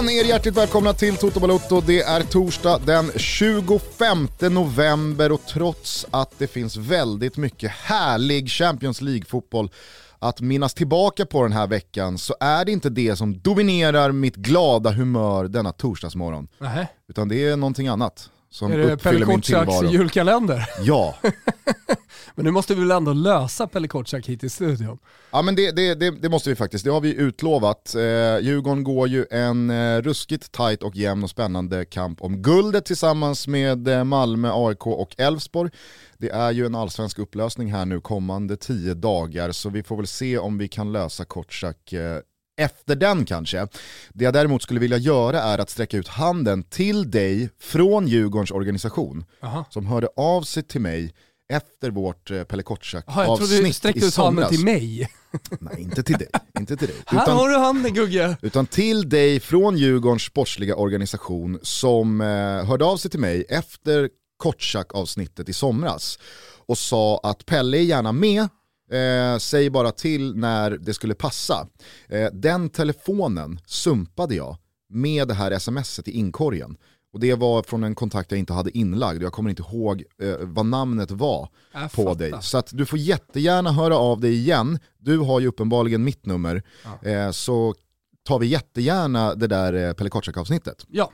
Känn er hjärtligt välkomna till Toto Balotto. Det är torsdag den 25 november och trots att det finns väldigt mycket härlig Champions League-fotboll att minnas tillbaka på den här veckan så är det inte det som dominerar mitt glada humör denna torsdagsmorgon. Nej. Utan det är någonting annat som Är det Pelle tillvaro. julkalender? Ja, Men nu måste vi väl ändå lösa Pelle Kotsak hit i studion? Ja men det, det, det, det måste vi faktiskt, det har vi utlovat. Eh, Djurgården går ju en eh, ruskigt tight och jämn och spännande kamp om guldet tillsammans med eh, Malmö, AIK och Elfsborg. Det är ju en allsvensk upplösning här nu kommande tio dagar så vi får väl se om vi kan lösa Kortsak eh, efter den kanske. Det jag däremot skulle vilja göra är att sträcka ut handen till dig från Djurgårdens organisation Aha. som hörde av sig till mig efter vårt eh, Pelle Jaha, jag trodde du i ut handen somras. till mig. Nej, inte till dig. Inte till dig. Här Utan, har du handen Gugge. utan till dig från Djurgårdens sportsliga organisation som eh, hörde av sig till mig efter Kortsak-avsnittet i somras och sa att Pelle är gärna med, eh, säg bara till när det skulle passa. Eh, den telefonen sumpade jag med det här smset i inkorgen. Och det var från en kontakt jag inte hade inlagd och jag kommer inte ihåg eh, vad namnet var Jag på fattar. dig. Så att du får jättegärna höra av dig igen. Du har ju uppenbarligen mitt nummer. Eh, så tar vi jättegärna det där eh, Pelle Kotschack-avsnittet. Ja,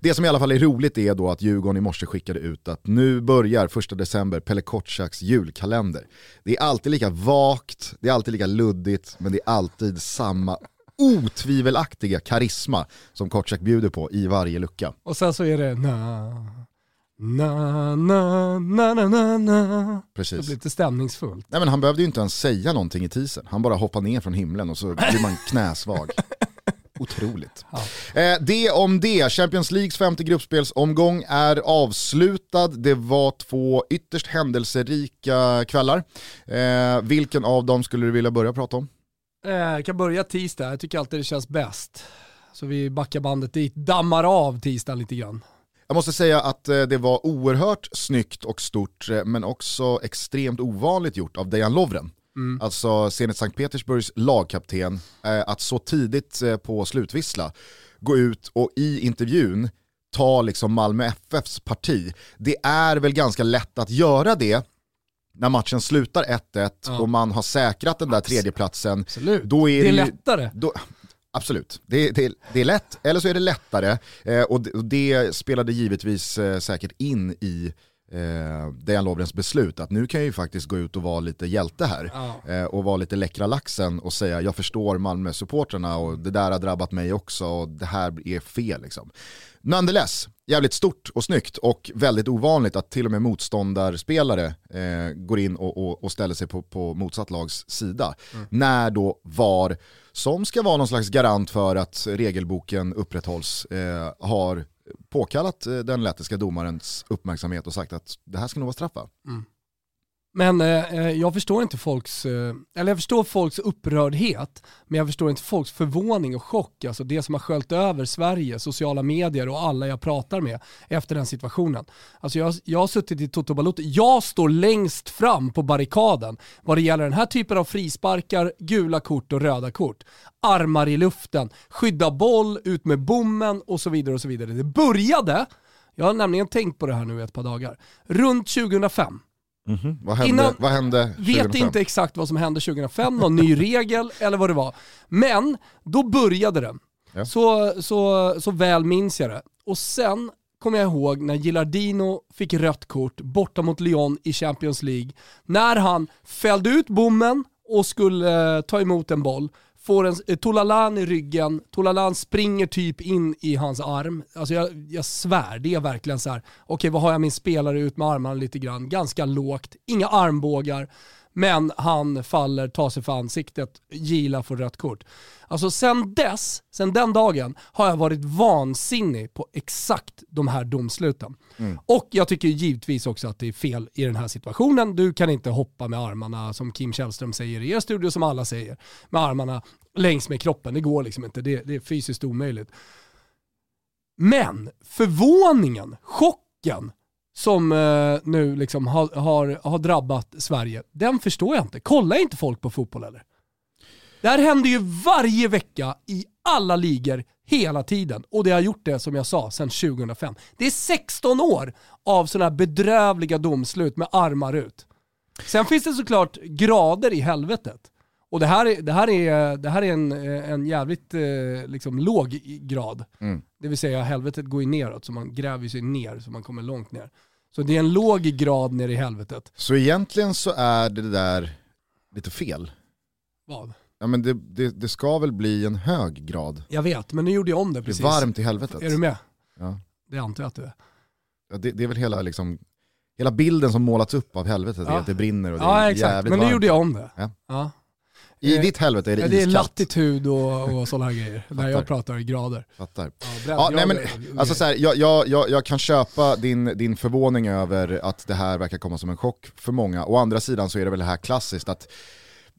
Det som i alla fall är roligt är då att Djurgården i morse skickade ut att nu börjar första december Pelle Kotschaks julkalender. Det är alltid lika vagt, det är alltid lika luddigt, men det är alltid samma otvivelaktiga karisma som Kotschak bjuder på i varje lucka. och sen så är det na, na, na, na, na, na, na. Det Precis. blir lite stämningsfullt. Nej men han behövde ju inte ens säga någonting i teasern. Han bara hoppar ner från himlen och så blir man knäsvag. Otroligt. Eh, det om det. Champions Leagues femte gruppspelsomgång är avslutad. Det var två ytterst händelserika kvällar. Eh, vilken av dem skulle du vilja börja prata om? Eh, Jag kan börja tisdag, jag tycker alltid det känns bäst. Så vi backar bandet dit, dammar av tisdagen lite grann. Jag måste säga att eh, det var oerhört snyggt och stort eh, men också extremt ovanligt gjort av Dejan Lovren. Alltså Zenit Sankt Petersburgs lagkapten, eh, att så tidigt eh, på slutvissla gå ut och i intervjun ta liksom Malmö FFs parti. Det är väl ganska lätt att göra det när matchen slutar 1-1 Ja. och man har säkrat den där tredjeplatsen. Absolut. Då är det är det lättare. Då, absolut, det, det, det är lätt, eller så är det lättare. Eh, och, det, och det spelade givetvis eh, säkert in i eh, Dejan Lovrens beslut att nu kan jag ju faktiskt gå ut och vara lite hjälte här. Ja. Eh, och vara lite läckra laxen och säga jag förstår Malmö-supporterna och det där har drabbat mig också och det här är fel. Liksom. Nonetheless, jävligt stort och snyggt och väldigt ovanligt att till och med motståndarspelare eh, går in och, och, och ställer sig på, på motsatt lags sida. När då VAR, som ska vara någon slags garant för att regelboken upprätthålls, eh, har påkallat eh, den lettiska domarens uppmärksamhet och sagt att det här ska nog vara straffa. Mm. Men eh, eh, jag förstår inte folks, eh, eller jag förstår folks upprördhet, men jag förstår inte folks förvåning och chock. Alltså det som har sköljt över Sverige, sociala medier och alla jag pratar med efter den situationen. Alltså jag, jag har suttit i Toto Balotto, jag står längst fram på barrikaden vad det gäller den här typen av frisparkar, gula kort och röda kort. Armar i luften, skydda boll, ut med bommen och så vidare och så vidare. Det började, jag har nämligen tänkt på det här nu i ett par dagar, runt 2005. Vad hände, Innan- vad hände Vet 2005? inte exakt vad som hände 2005, någon ny regel eller vad det var. Men då började det. Ja. Så, så, så väl minns jag det. Och sen kommer jag ihåg när Gilardino fick rött kort borta mot Lyon i Champions League. När han fällde ut bommen och skulle eh, ta emot en boll, får en eh, Tolalan i ryggen, Tolalan springer typ in i hans arm. Alltså jag, jag svär, det är verkligen så här. okej vad har jag min spelare ut med armarna lite grann, ganska lågt, inga armbågar. Men han faller, tar sig för ansiktet, Gila får rött kort. Alltså sen dess, sen den dagen, har jag varit vansinnig på exakt de här domsluten. Och jag tycker givetvis också att det är fel i den här situationen. Du kan inte hoppa med armarna, som Kim Källström säger i er studio, som alla säger, med armarna längs med kroppen. Det går liksom inte, det, det är fysiskt omöjligt. Men förvåningen, chocken, som eh, nu liksom har, har, har drabbat Sverige, den förstår jag inte. Kollar inte folk på fotboll eller? Det här händer ju varje vecka i alla ligor hela tiden. Och det har gjort det, som jag sa, sedan 2005. Det är 16 år av sådana här bedrövliga domslut med armar ut. Sen finns det såklart grader i helvetet. Och det här är, det här är, det här är en, en jävligt eh, liksom, låg grad. Mm. Det vill säga helvetet går ju neråt, så man gräver sig ner så man kommer långt ner. Så det är en låg grad ner i helvetet. Så egentligen så är det där lite fel? Vad? Ja men det, det, det ska väl bli en hög grad? Jag vet, men nu gjorde jag om det precis. Det är varmt i helvetet. Är du med? Ja. Det antar jag att du är. Ja, det, det är väl hela liksom hela bilden som målats upp av helvetet ja. är att det brinner och det ja, är exakt. jävligt Men nu varmt. gjorde jag om det. Ja. ja. I eh, ditt helvete är det ja, Det är latitud och, och sådana här grejer. När jag pratar i grader. Fattar. Ja, nej, men, alltså så här, jag, jag, jag, jag, kan köpa din, din förvåning över att det här verkar komma som en chock för många. Å andra sidan så är det väl det här klassiskt att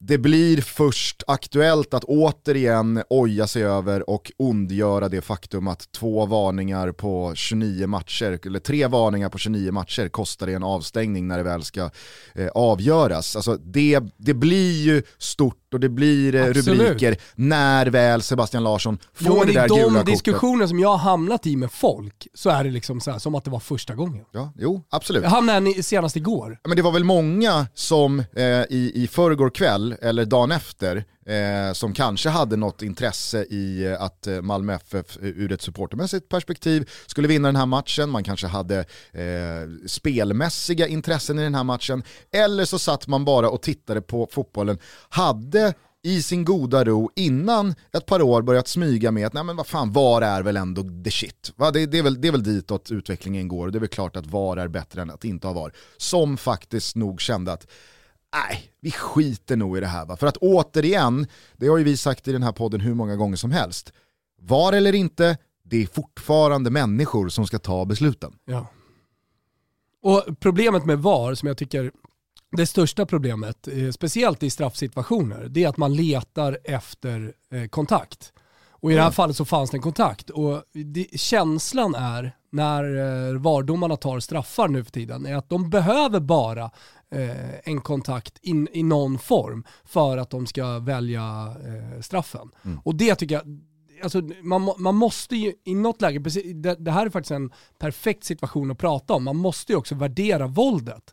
det blir först aktuellt att återigen oja sig över och ondgöra det faktum att två varningar på 29 matcher, eller tre varningar på 29 matcher kostar det en avstängning när det väl ska eh, avgöras. Alltså det, det blir ju stort och det blir eh, rubriker när väl Sebastian Larsson får jo, det där gula kortet. I de diskussioner som jag har hamnat i med folk så är det liksom så här, som att det var första gången. Ja, jo, absolut. Jag hamnade senast igår. Men det var väl många som eh, i, i förrgår kväll, eller dagen efter, eh, som kanske hade något intresse i eh, att eh, Malmö FF ur ett supportermässigt perspektiv skulle vinna den här matchen. Man kanske hade eh, spelmässiga intressen i den här matchen. Eller så satt man bara och tittade på fotbollen. Hade i sin goda ro innan ett par år börjat smyga med att nej men vad fan, VAR är väl ändå the shit. Va? Det, det, är väl, det är väl ditåt utvecklingen går och det är väl klart att VAR är bättre än att inte ha VAR. Som faktiskt nog kände att nej, vi skiter nog i det här. Va? För att återigen, det har ju vi sagt i den här podden hur många gånger som helst, var eller inte, det är fortfarande människor som ska ta besluten. Ja. Och problemet med VAR, som jag tycker det största problemet, eh, speciellt i straffsituationer, det är att man letar efter eh, kontakt. Och i det här fallet så fanns det en kontakt. Och det, känslan är, när eh, VAR-domarna tar straffar nu för tiden, är att de behöver bara eh, en kontakt in, i någon form för att de ska välja eh, straffen. Mm. Och det tycker jag, alltså, man, man måste ju i något läge, det, det, här är faktiskt en perfekt situation att prata om, man måste ju också värdera våldet.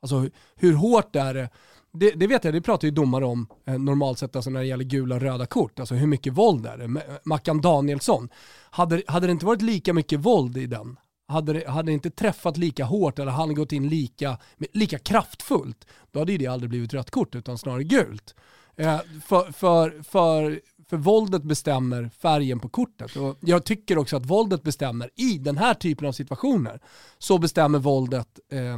Alltså hur hårt är det? Det, det vet jag, det pratar ju domare om eh, normalt sett alltså när det gäller gula och röda kort. Alltså hur mycket våld är det? Mackan Danielsson, hade, hade det inte varit lika mycket våld i den, hade det, hade det inte träffat lika hårt eller hade gått in lika, lika kraftfullt, då hade det aldrig blivit rött kort utan snarare gult. Eh, för, för, för, för våldet bestämmer färgen på kortet. Och jag tycker också att våldet bestämmer i den här typen av situationer. Så bestämmer våldet eh,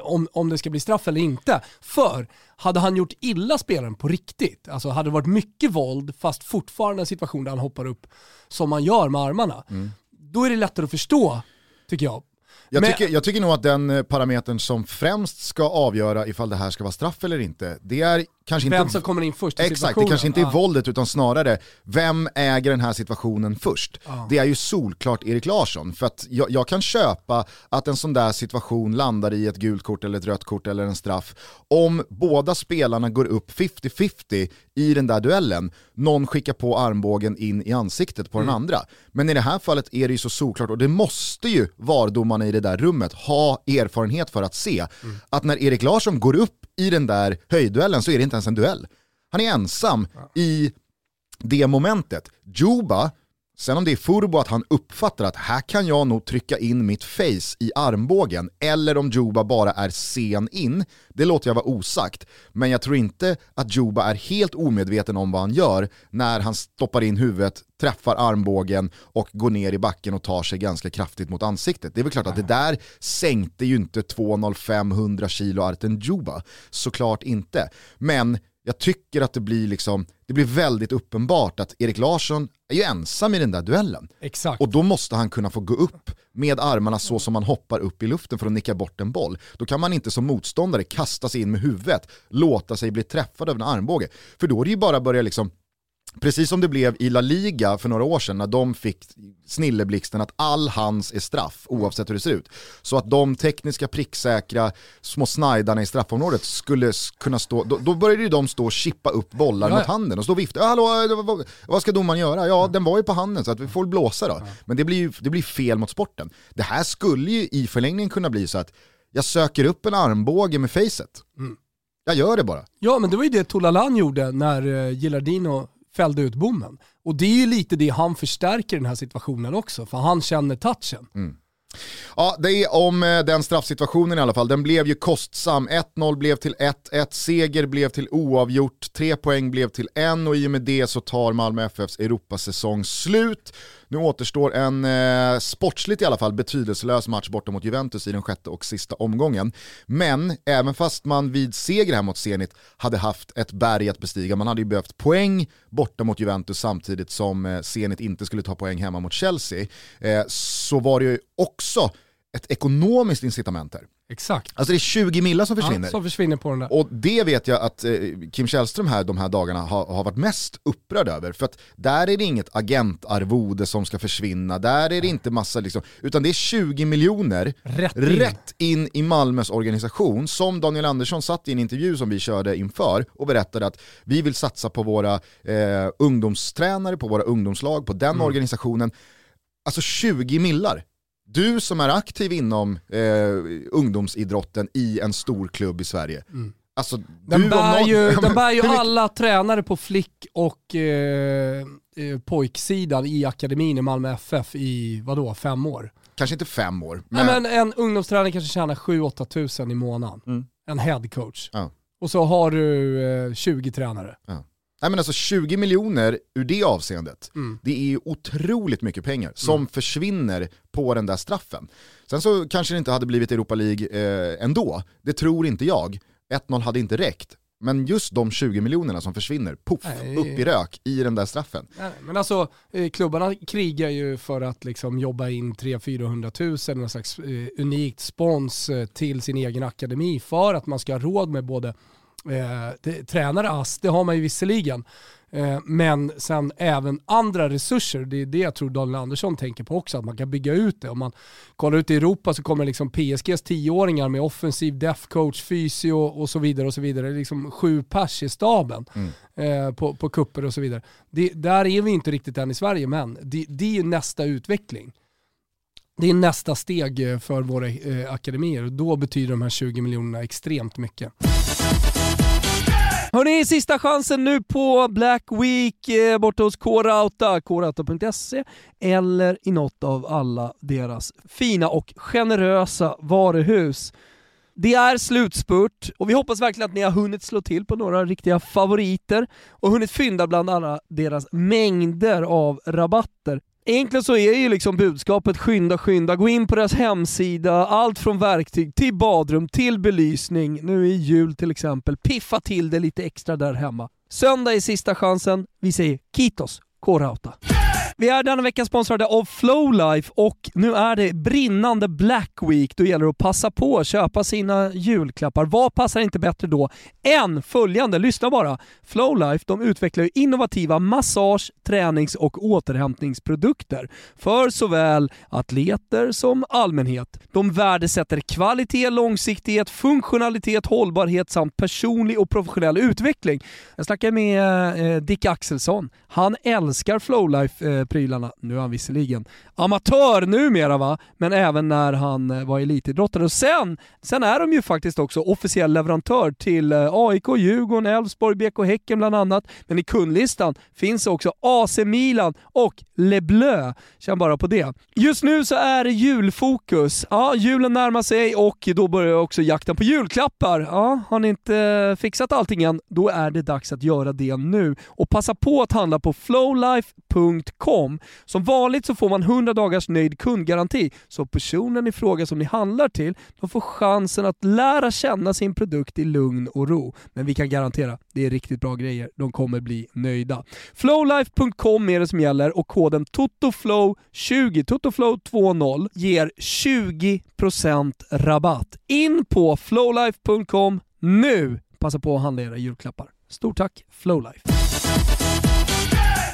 om, om det ska bli straff eller inte. För hade han gjort illa spelaren på riktigt, alltså hade det varit mycket våld fast fortfarande en situation där han hoppar upp som man gör med armarna, mm då är det lättare att förstå, tycker jag. Jag, Men... tycker, jag tycker nog att den eh, parametern som främst ska avgöra ifall det här ska vara straff eller inte, det är kanske vem inte... som kommer in först i Exakt, det kanske inte är ja. våldet utan snarare, vem äger den här situationen först? Ja. Det är ju solklart Erik Larsson, för att jag, jag, kan köpa att en sån där situation landar i ett gult kort eller ett rött kort eller en straff. Om båda spelarna går upp 50-50 i den där duellen, någon skickar på armbågen in i ansiktet på mm. den andra. Men i det här fallet är det ju så solklart, och det måste ju VAR-domarna i det där rummet ha erfarenhet för att se, mm. att när Erik Larsson går upp i den där höjdduellen så är det inte ens en duell. Han är ensam ja. i det momentet. Juba, sen om det är Furbo att han uppfattar att här kan jag nog trycka in mitt face i armbågen, eller om Juba bara är sen in, det låter jag vara osagt. Men jag tror inte att Juba är helt omedveten om vad han gör när han stoppar in huvudet, träffar armbågen och går ner i backen och tar sig ganska kraftigt mot ansiktet. Det är väl klart att det där sänkte ju inte 2,05 100 kilo Arten Juba. Såklart inte. Men jag tycker att det blir, liksom, det blir väldigt uppenbart att Erik Larsson är ju ensam i den där duellen. Exakt. Och då måste han kunna få gå upp med armarna så som man hoppar upp i luften för att nicka bort en boll. Då kan man inte som motståndare kasta sig in med huvudet, låta sig bli träffad av en armbåge. För då är det ju bara att börja liksom Precis som det blev i La Liga för några år sedan när de fick snilleblixten att all hands är straff oavsett hur det ser ut. Så att de tekniska pricksäkra små snajdarna i straffområdet skulle kunna stå, då, då började ju de stå och chippa upp bollar Jaja. mot handen och stå och vifta. Hallå, vad ska domaren göra? Ja, den var ju på handen så att vi får blåsa då. Men det blir ju det blir fel mot sporten. Det här skulle ju i förlängningen kunna bli så att jag söker upp en armbåge med facet. Mm. Jag gör det bara. Ja men det var ju det Tolalan gjorde när uh, Gilardino fällde ut bommen. Och det är ju lite det han förstärker i den här situationen också, för han känner touchen. Mm. Ja, det är om eh, den straffsituationen i alla fall. Den blev ju kostsam. 1-0 blev till 1-1, seger blev till oavgjort, 3 poäng blev till 1 och i och med det så tar Malmö FFs Europasäsong slut. Nu återstår en eh, sportsligt i alla fall betydelselös match borta mot Juventus i den sjätte och sista omgången. Men även fast man vid seger här mot Zenit hade haft ett berg att bestiga, man hade ju behövt poäng borta mot Juventus samtidigt som eh, Zenit inte skulle ta poäng hemma mot Chelsea, eh, så var det ju också ett ekonomiskt incitament här. Exakt. Alltså det är 20 millar som försvinner. Ja, som försvinner på den där. Och det vet jag att eh, Kim Källström här de här dagarna har, har, varit mest upprörd över. För att där är det inget agentarvode som ska försvinna, där är det inte massa liksom, utan det är 20 miljoner rätt in. rätt in i Malmös organisation som Daniel Andersson satt i en intervju som vi körde inför och berättade att vi vill satsa på våra eh, ungdomstränare, på våra ungdomslag, på den mm. organisationen. Alltså 20 millar du som är aktiv inom eh, ungdomsidrotten i en stor klubb i Sverige. Mm. Alltså, den, bär någon, ju, den bär ju alla tränare på flick och eh, eh, pojksidan i akademin i Malmö FF i vadå, fem år? Kanske inte fem år. Men, Nej, men en ungdomstränare kanske tjänar 7-8 tusen i månaden. Mm. En headcoach. Ja. Och så har du eh, 20 tränare. Ja. Nej men alltså 20 miljoner ur det avseendet, mm. det är ju otroligt mycket pengar som mm. försvinner på den där straffen. Sen så kanske det inte hade blivit Europa League eh, ändå, det tror inte jag. 1-0 hade inte räckt. Men just de 20 miljonerna som försvinner, poff, upp i rök i den där straffen. Nej, men alltså eh, klubbarna krigar ju för att liksom jobba in 300-400 000, någon slags eh, unikt spons eh, till sin egen akademi för att man ska ha råd med både Eh, det, tränare ass, det har man ju visserligen. Eh, men sen även andra resurser, det är det jag tror Daniel Andersson tänker på också, att man kan bygga ut det. Om man kollar ut i Europa så kommer liksom PSGs tioåringar med offensiv def coach, fysio och så vidare. och så vidare. Det är liksom sju pers i staben mm. eh, på, på kupper och så vidare. Det, där är vi inte riktigt än i Sverige, men det, det är ju nästa utveckling. Det är nästa steg eh, för våra akademier och då betyder de här 20 miljonerna extremt mycket. Hörni, sista chansen nu på Black Week eh, borta hos K-Rauta, krauta.se eller i något av alla deras fina och generösa varuhus. Det är slutspurt och vi hoppas verkligen att ni har hunnit slå till på några riktiga favoriter och hunnit fynda bland alla deras mängder av rabatter. Egentligen så är ju liksom budskapet skynda, skynda, gå in på deras hemsida, allt från verktyg till badrum till belysning, nu i jul till exempel, piffa till det lite extra där hemma. Söndag är sista chansen, vi säger Kitos, K-Rauta. Vi är denna vecka sponsrade av Flowlife och nu är det brinnande Black Week. Då gäller det att passa på att köpa sina julklappar. Vad passar inte bättre då än följande? Lyssna bara. Flowlife de utvecklar innovativa massage, tränings och återhämtningsprodukter för såväl atleter som allmänhet. De värdesätter kvalitet, långsiktighet, funktionalitet, hållbarhet samt personlig och professionell utveckling. Jag snackade med eh, Dick Axelsson. Han älskar Flowlife eh, prylarna. Nu är han visserligen amatör numera va, men även när han eh, var elitidrottare. Och sen, sen är de ju faktiskt också officiell leverantör till eh, AIK, Djurgården, Elfsborg, BK Häcken bland annat. Men i kundlistan finns också AC Milan och Le Bleu. Känn bara på det. Just nu så är det julfokus. Ja, julen närmar sig och då börjar också jakten på julklappar. Ja, har ni inte eh, fixat allting än, då är det dags att göra det nu. Och passa på att handla på flowlife.com om. Som vanligt så får man 100 dagars nöjd kundgaranti, så personen i fråga som ni handlar till, de får chansen att lära känna sin produkt i lugn och ro. Men vi kan garantera, det är riktigt bra grejer. De kommer bli nöjda. Flowlife.com är det som gäller och koden TOTOFLOW20, TOTOFLOW20 ger 20% rabatt. In på flowlife.com nu! Passa på att handla era julklappar. Stort tack Flowlife!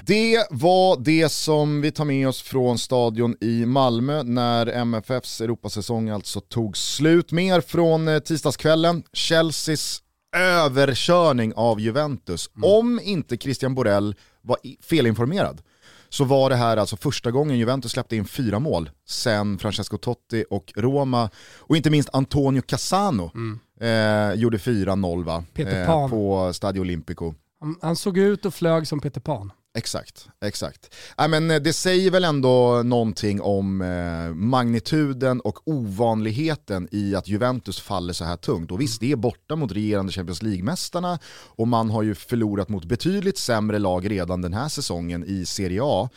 Det var det som vi tar med oss från stadion i Malmö när MFFs Europasäsong alltså tog slut. Mer från eh, tisdagskvällen, Chelseas överkörning av Juventus. Mm. Om inte Christian Borell var felinformerad så var det här alltså första gången Juventus släppte in fyra mål sen Francesco Totti och Roma och inte minst Antonio Cassano mm. eh, gjorde 4-0 va? Eh, på Stadio Olimpico. Han, han, såg ut och flög som Peter Pan. Exakt, exakt. Äh, men eh, det säger väl ändå någonting om eh, magnituden och ovanligheten i att Juventus faller så här tungt. Och visst, det är borta mot regerande Champions League-mästarna och man har ju förlorat mot betydligt sämre lag redan den här säsongen i Serie A.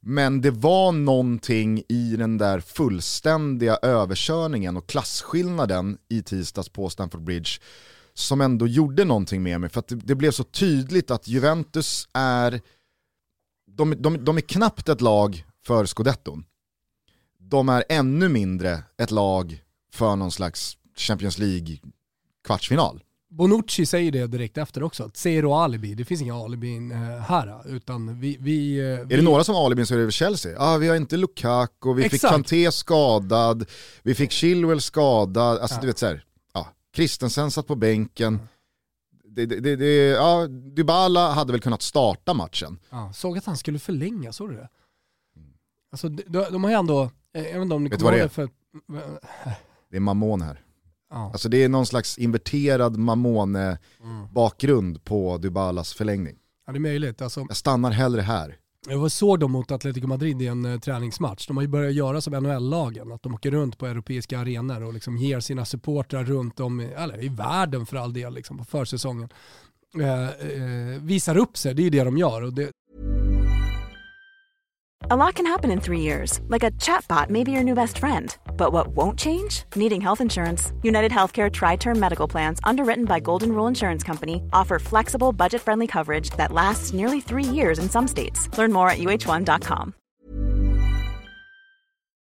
Men det var någonting i den där fullständiga överkörningen och klasskillnaden i tisdags på Stamford Bridge som ändå gjorde någonting med mig. För att det, det blev så tydligt att Juventus är de, de, de är knappt ett lag för scudetton. De är ännu mindre ett lag för någon slags Champions League kvartsfinal. Bonucci säger det direkt efter också, zero alibi, det finns inga alibin eh, här. Utan vi, vi, eh, är det några som har alibin så är det Chelsea. Ah, vi har inte Lukaku, vi Exakt. fick Kanté skadad, vi fick Chilwell skadad, alltså ja. du vet såhär, ja, Christensen satt på bänken det, det, det, ja, Dybala hade väl kunnat starta matchen. Ja, såg att han skulle förlänga, såg du det? Alltså de, de har ju ändå, jag vet inte om ni kommer ihåg det för... Det är Mamon här. Ja. Alltså det är någon slags inverterad Mamone-bakgrund mm. på Dybalas förlängning. Ja det är möjligt. Alltså... Jag stannar hellre här. Jag såg dem mot Atletico Madrid i en eh, träningsmatch. De har ju börjat göra som NHL-lagen, att de åker runt på europeiska arenor och liksom ger sina supportrar runt om i, eller, i världen för all del liksom, på försäsongen. Eh, eh, visar upp sig, det är ju det de gör. Och det... A lot can happen in three years, like a chatbot may be your new best friend. But what won't change? Needing health insurance. United Healthcare Tri Term Medical Plans, underwritten by Golden Rule Insurance Company, offer flexible, budget friendly coverage that lasts nearly three years in some states. Learn more at uh1.com.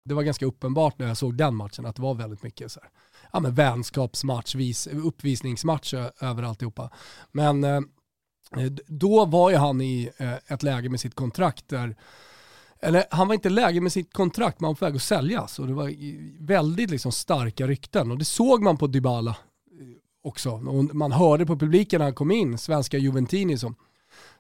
Det var ganska uppenbart när jag såg den matchen att det var väldigt mycket så här, ja, men vänskapsmatch, vis, uppvisningsmatch över alltihopa. Men eh, då var ju han i eh, ett läge med sitt kontrakt där eller han var inte läge med sitt kontrakt, man var på väg att säljas och det var väldigt liksom starka rykten och det såg man på Dybala eh, också. Och man hörde på publiken när han kom in, svenska Juventini som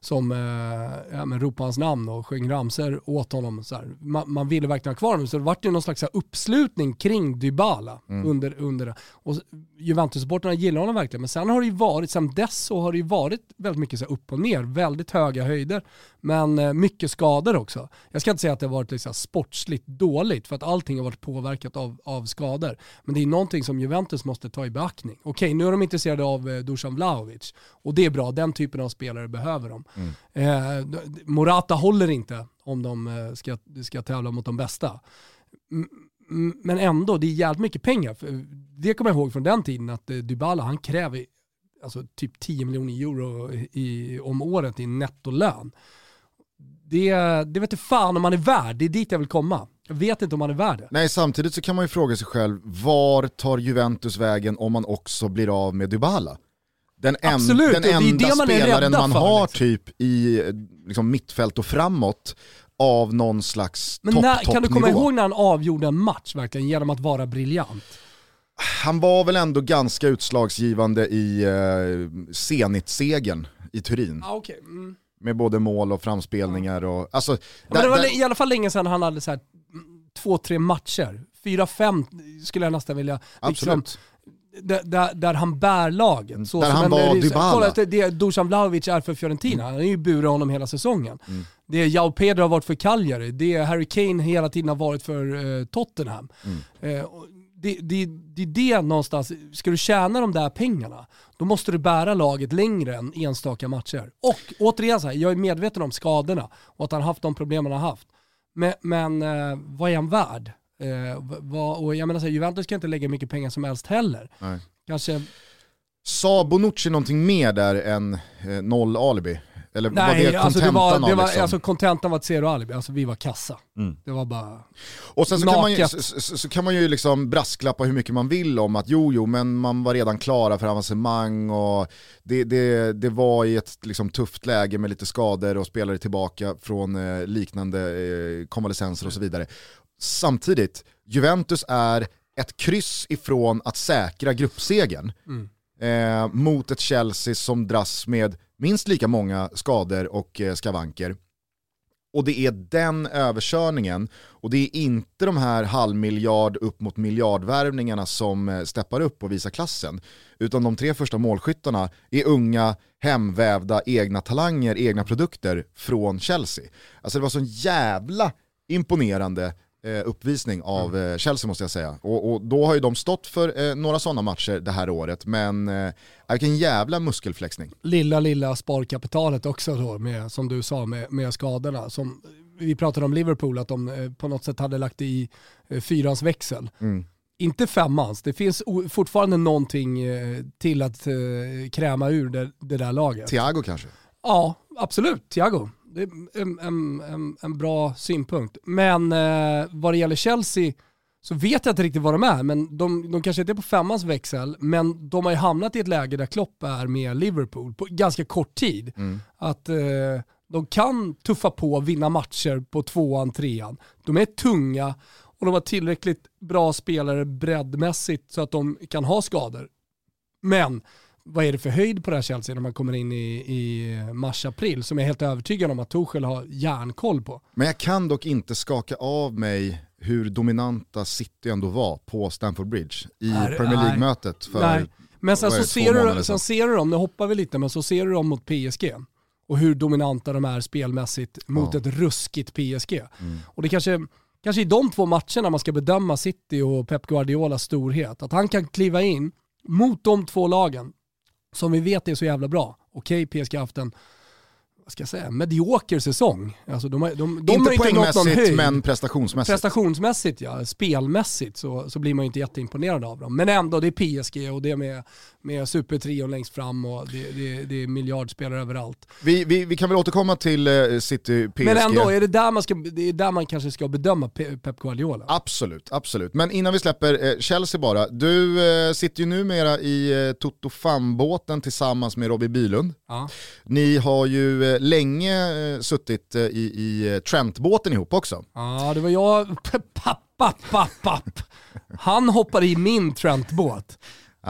som eh, ja, men ropade hans namn och sjöng ramser åt honom. Så man, man, ville verkligen ha kvar honom, så det vart ju någon slags uppslutning kring Dybala mm. under, under Och Juventus-supportrarna gillar honom verkligen, men sen har det ju varit, sen dess så har det ju varit väldigt mycket så upp och ner, väldigt höga höjder, men eh, mycket skador också. Jag ska inte säga att det har varit liksom sportsligt dåligt, för att allting har varit påverkat av, av skador. Men det är någonting som Juventus måste ta i beaktning. Okej, nu är de intresserade av eh, Dusan Vlahovic, och det är bra, den typen av spelare behöver de. Mm. Eh, Morata håller inte om de eh, ska, ska tävla mot de bästa. Men ändå, det är jävligt mycket pengar. Eh, det kommer jag ihåg från den tiden att eh, Dybala han kräver alltså, typ 10 miljoner euro i, om året i nettolön. Det, det vet du fan om man är värd, det är dit jag vill komma. Jag vet inte om man är värd det. Nej, samtidigt så kan man ju fråga sig själv, var tar Juventus vägen om man också blir av med Dybala? Den, en, Absolut, den enda man spelaren man har liksom. typ i liksom, mittfält och framåt av någon slags Men topp, när, Kan du komma ihåg när han avgjorde en match verkligen genom att vara briljant? Han var väl ändå ganska utslagsgivande i eh, Zenit-segern i Turin. Ah, okay. mm. Med både mål och framspelningar och... Alltså, där, Men det var där... i alla fall länge sedan han hade så här, två, tre matcher. Fyra, fem skulle jag nästan vilja... Liksom, Där, där, han bär laget. Så där han var Dybala. Kolla det Dusan Vlahovic är för Fiorentina, han har ju burit honom hela säsongen. Mm. Det Jao Pedro har varit för Cagliari, det Harry Kane hela tiden har varit för uh, Tottenham. Mm. Uh, det, det, det är det någonstans, ska du tjäna de där pengarna, då måste du bära laget längre än enstaka matcher. Och återigen, så här, jag är medveten om skadorna och att han haft de problemen han har haft. Men, men uh, vad är han värd? Eh, vad, och jag menar så här, Juventus kan inte lägga mycket pengar som helst heller. Nej. Kanske... Sa Bonucci någonting mer där än eh, noll alibi? Eller var Nej, det alltså det kontentan var, det av var, liksom? alltså kontentan var ett zero alibi, alltså vi var kassa. Mm. Det var bara... Och sen så kan, man ju, så, så, så kan man ju liksom brasklappa hur mycket man vill om att jo, jo, men man var redan klara för avancemang och det, det, det var i ett liksom, tufft läge med lite skador och spelare tillbaka från eh, liknande eh, konvalescenser och så vidare. Samtidigt, Juventus är ett kryss ifrån att säkra gruppsegern Mm. eh, mot ett Chelsea som dras med minst lika många skador och eh, skavanker. Och det är den överkörningen och det är inte de här halvmiljard upp mot miljardvärvningarna som eh, steppar upp och visar klassen. Utan de tre första målskyttarna är unga, hemvävda, egna talanger, egna produkter från Chelsea. Alltså det var sån jävla imponerande uppvisning av eh, Chelsea måste jag säga. Och, och då har ju de stått för eh, några sådana matcher det här året, men eh, vilken jävla muskelflexning. lilla, lilla sparkapitalet också då, med, som du sa, med, med skadorna. Som, vi pratade om Liverpool, att de eh, på något sätt hade lagt i eh, fyrans växel. Mm. Inte femmans, det finns fortfarande någonting eh, till att eh, kräma ur det, det där laget. Thiago kanske? Ja, absolut. Thiago. Det är en, en, en, en bra synpunkt. Men eh, vad det gäller Chelsea så vet jag inte riktigt vad de är. Men de, de kanske inte är på femmans växel, men de har ju hamnat i ett läge där Klopp är med Liverpool på ganska kort tid. Mm. Att eh, de kan tuffa på vinna matcher på tvåan, trean. De är tunga och de har tillräckligt bra spelare breddmässigt så att de kan ha skador. Men vad är det för höjd på det här Chelsea när man kommer in i, i mars-april som jag är helt övertygad om att Tuchel har järnkoll på. Men jag kan dock inte skaka av mig hur dominanta City ändå var på Stamford Bridge i Nej, Premier. League-mötet. För Nej. Men sen så, ser du, sen ser du dem, nu hoppar vi lite, men så ser du dem mot PSG och hur dominanta de är spelmässigt mot Ja. ett ruskigt PSG. Mm. Och det kanske, kanske i de två matcherna man ska bedöma City och Pep Guardiolas storhet. Att han kan kliva in mot de två lagen som vi vet är så jävla bra. Okej, PSG har haft en vad ska jag säga, medioker säsong. Alltså de, de, de inte har inte poängmässigt höjd. men prestationsmässigt. Prestationsmässigt ja, spelmässigt så, så blir man ju inte jätteimponerad av dem. Men ändå, det är PSG och det är med, med supertrion längst fram och det, det, det är miljardspelare överallt. vi, vi, vi kan väl återkomma till eh, City PSG. Men ändå, är det, där man ska, det är där man kanske ska bedöma Pe- Pep Guardiola. Absolut, absolut. Men innan vi släpper eh, Chelsea bara. Du eh, sitter ju numera i Toto Fan-båten tillsammans med Robbie Bylund. Ja. Ni har ju länge suttit i, i Trent-båten ihop också. ja, det var jag, papp, papp, papp, papp. Han hoppade i min Trent-båt.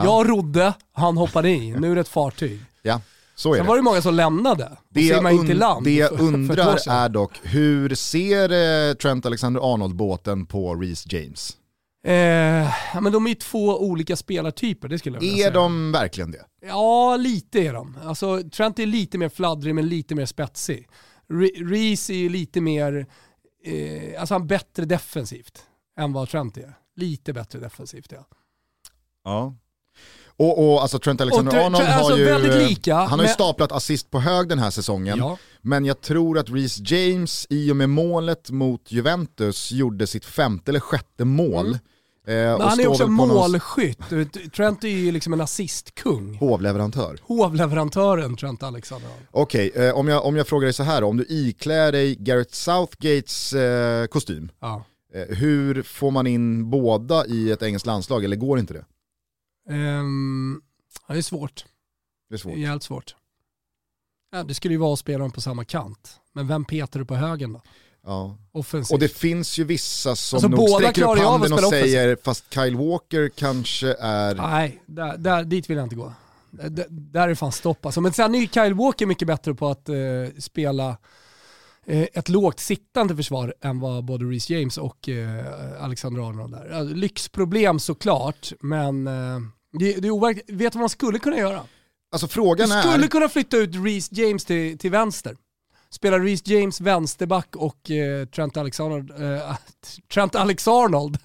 Jag rodde, han hoppade i. Nu är det ett fartyg. Ja, så är Sen det. var det många som lämnade Det jag, simmade in till und- land. det jag undrar är dock, hur ser eh, Trent Alexander-Arnold-båten på Reece James? Eh, ja, men de är ju två olika spelartyper, det skulle jag vilja Är säga. de verkligen det? Ja, lite är de. Alltså, Trent är lite mer fladdrig men lite mer spetsig. Re- Reece är ju lite mer, eh, alltså han är bättre defensivt än vad Trent är. Lite bättre defensivt ja. Ja. Och, och alltså Trent Alexander-Arnold Tre- alltså har ju, väldigt lika, han har ju men- staplat assist på hög den här säsongen. ja. Men jag tror att Reece James i och med målet mot Juventus gjorde sitt femte eller sjätte mål. Eh, Mm. Och han är också på någon målskytt. Trent är ju liksom en assistkung. hovleverantör. Hovleverantören Trent Alexander. Okej, eh, om, jag, om jag frågar dig så här då, om du iklär dig Gareth Southgates eh, kostym, Ja. eh, hur får man in båda i ett engelskt landslag, eller går inte det? Ja, det är svårt. Det är svårt. Det är jävligt svårt. Ja, det skulle ju vara att spela dem på samma kant. Men vem petar du på högen då? Ja. Offensivt. Och det finns ju vissa som Alltså, nog sträcker upp handen och offensivt. säger fast Kyle Walker kanske är... Nej, där, där, dit vill jag inte gå. D- där är fan stopp alltså. Men sen är ju Kyle Walker mycket bättre på att eh, spela eh, ett lågt sittande försvar än vad både Reece James och eh, Alexander Arnold är. Alltså, lyxproblem såklart, men eh, det, det är overkligt. Vet du vad man skulle kunna göra? Alltså Du frågan skulle är... kunna flytta ut Reece James till, till vänster. Spela Reece James vänsterback och eh, Trent Alexander, eh, Trent Alexarnold.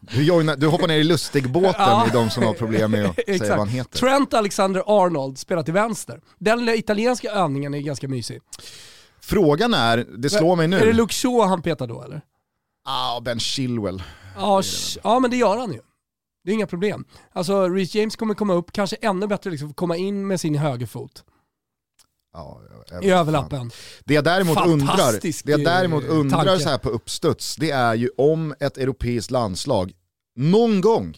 Du, joinar, du hoppar ner i Lustig-båten Ja. i de som har problem med att säga vad han heter. Trent Alexander-Arnold spelar till vänster. Den italienska övningen är ganska mysig. Frågan är, det slår mig Är det nu, Luke Shaw han petar då eller? ah, Ben Chilwell. Ja, sh- ja men det gör han ju. Det är inga problem. Alltså Reece James kommer komma upp, kanske ännu bättre liksom, komma in med sin högerfot. Ja, i överlappen. fan. Det jag däremot undrar, det jag däremot undrar tanke. så här på uppstuds, det är ju om ett europeiskt landslag någon gång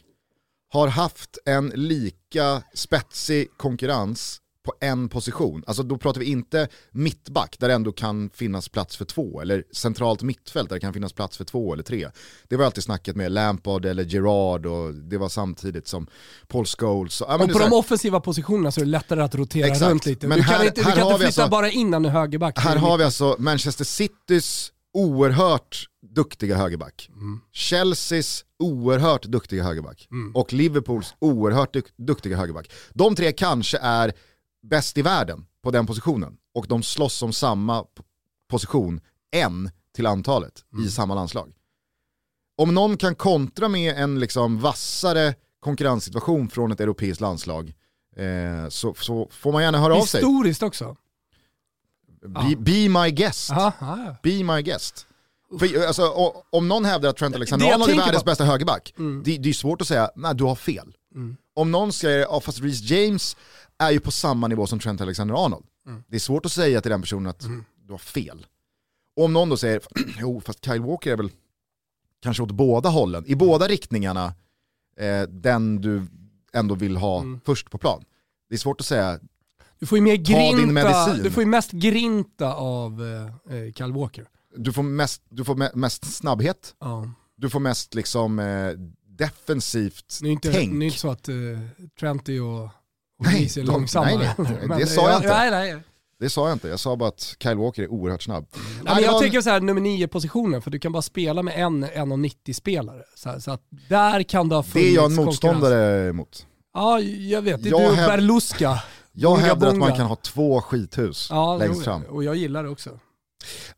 har haft en lika spetsig konkurrens på en position. Alltså då pratar vi inte mittback där det ändå kan finnas plats för två, eller centralt mittfält där det kan finnas plats för två eller tre. Det var alltid snacket med Lampard eller Gerard och det var samtidigt som Paul Scholes. Ja, Och är på de offensiva positionerna så är det lättare att rotera Exakt. runt lite. Men du kan här- inte, du kan inte flytta alltså- bara in en högerback. Här har vi alltså Manchester Citys oerhört duktiga högerback. Chelseas oerhört duktiga högerback. Och Liverpools oerhört duk- duktiga högerback. De tre kanske är bäst i världen på den positionen. Och de slåss om samma position, en till antalet, i samma landslag. Om någon kan kontra med en liksom vassare konkurrenssituation från ett europeiskt landslag eh, så, så får man gärna höra av sig. Historiskt också. Be, be my guest. Aha. Be my guest. För, alltså, o- om någon hävdar att Trent Det Alexander jag Arnold är världens på- bästa högerback, Mm. det, det är svårt att säga, nej du har fel. Mm. Om någon säger, ja fast Reece James är ju på samma nivå som Trent Alexander Arnold. Mm. Det är svårt att säga till den personen att du har fel. Och om någon då säger, jo fast Kyle Walker är väl kanske åt båda hållen, i båda riktningarna, eh, den du ändå vill ha Mm. först på plan. Det är svårt att säga, Du får ju mer grinta, du får ju mest grinta av eh, eh, Kyle Walker. du får mest, du får me- mest snabbhet, Ja. du får mest liksom eh, defensivt Det är inte, tänk. det är inte så att uh, Trenty och, och Nej, de- långsamma. nej, nej, det sa jag ja, inte. Nej, nej. Det sa jag inte, jag sa bara att Kyle Walker är oerhört snabb. Nej, men det jag var en- tänker så här, nummer 9 positionen för du kan bara spela med en 1,90 spelare. Så, här, så att där kan det ha det funnits är jag en motståndare mot. Ja, jag vet. Det är Jag du och häv- Berluska. Jag hävdar att man kan ha två skithus Ja, längst fram. och jag gillar det också.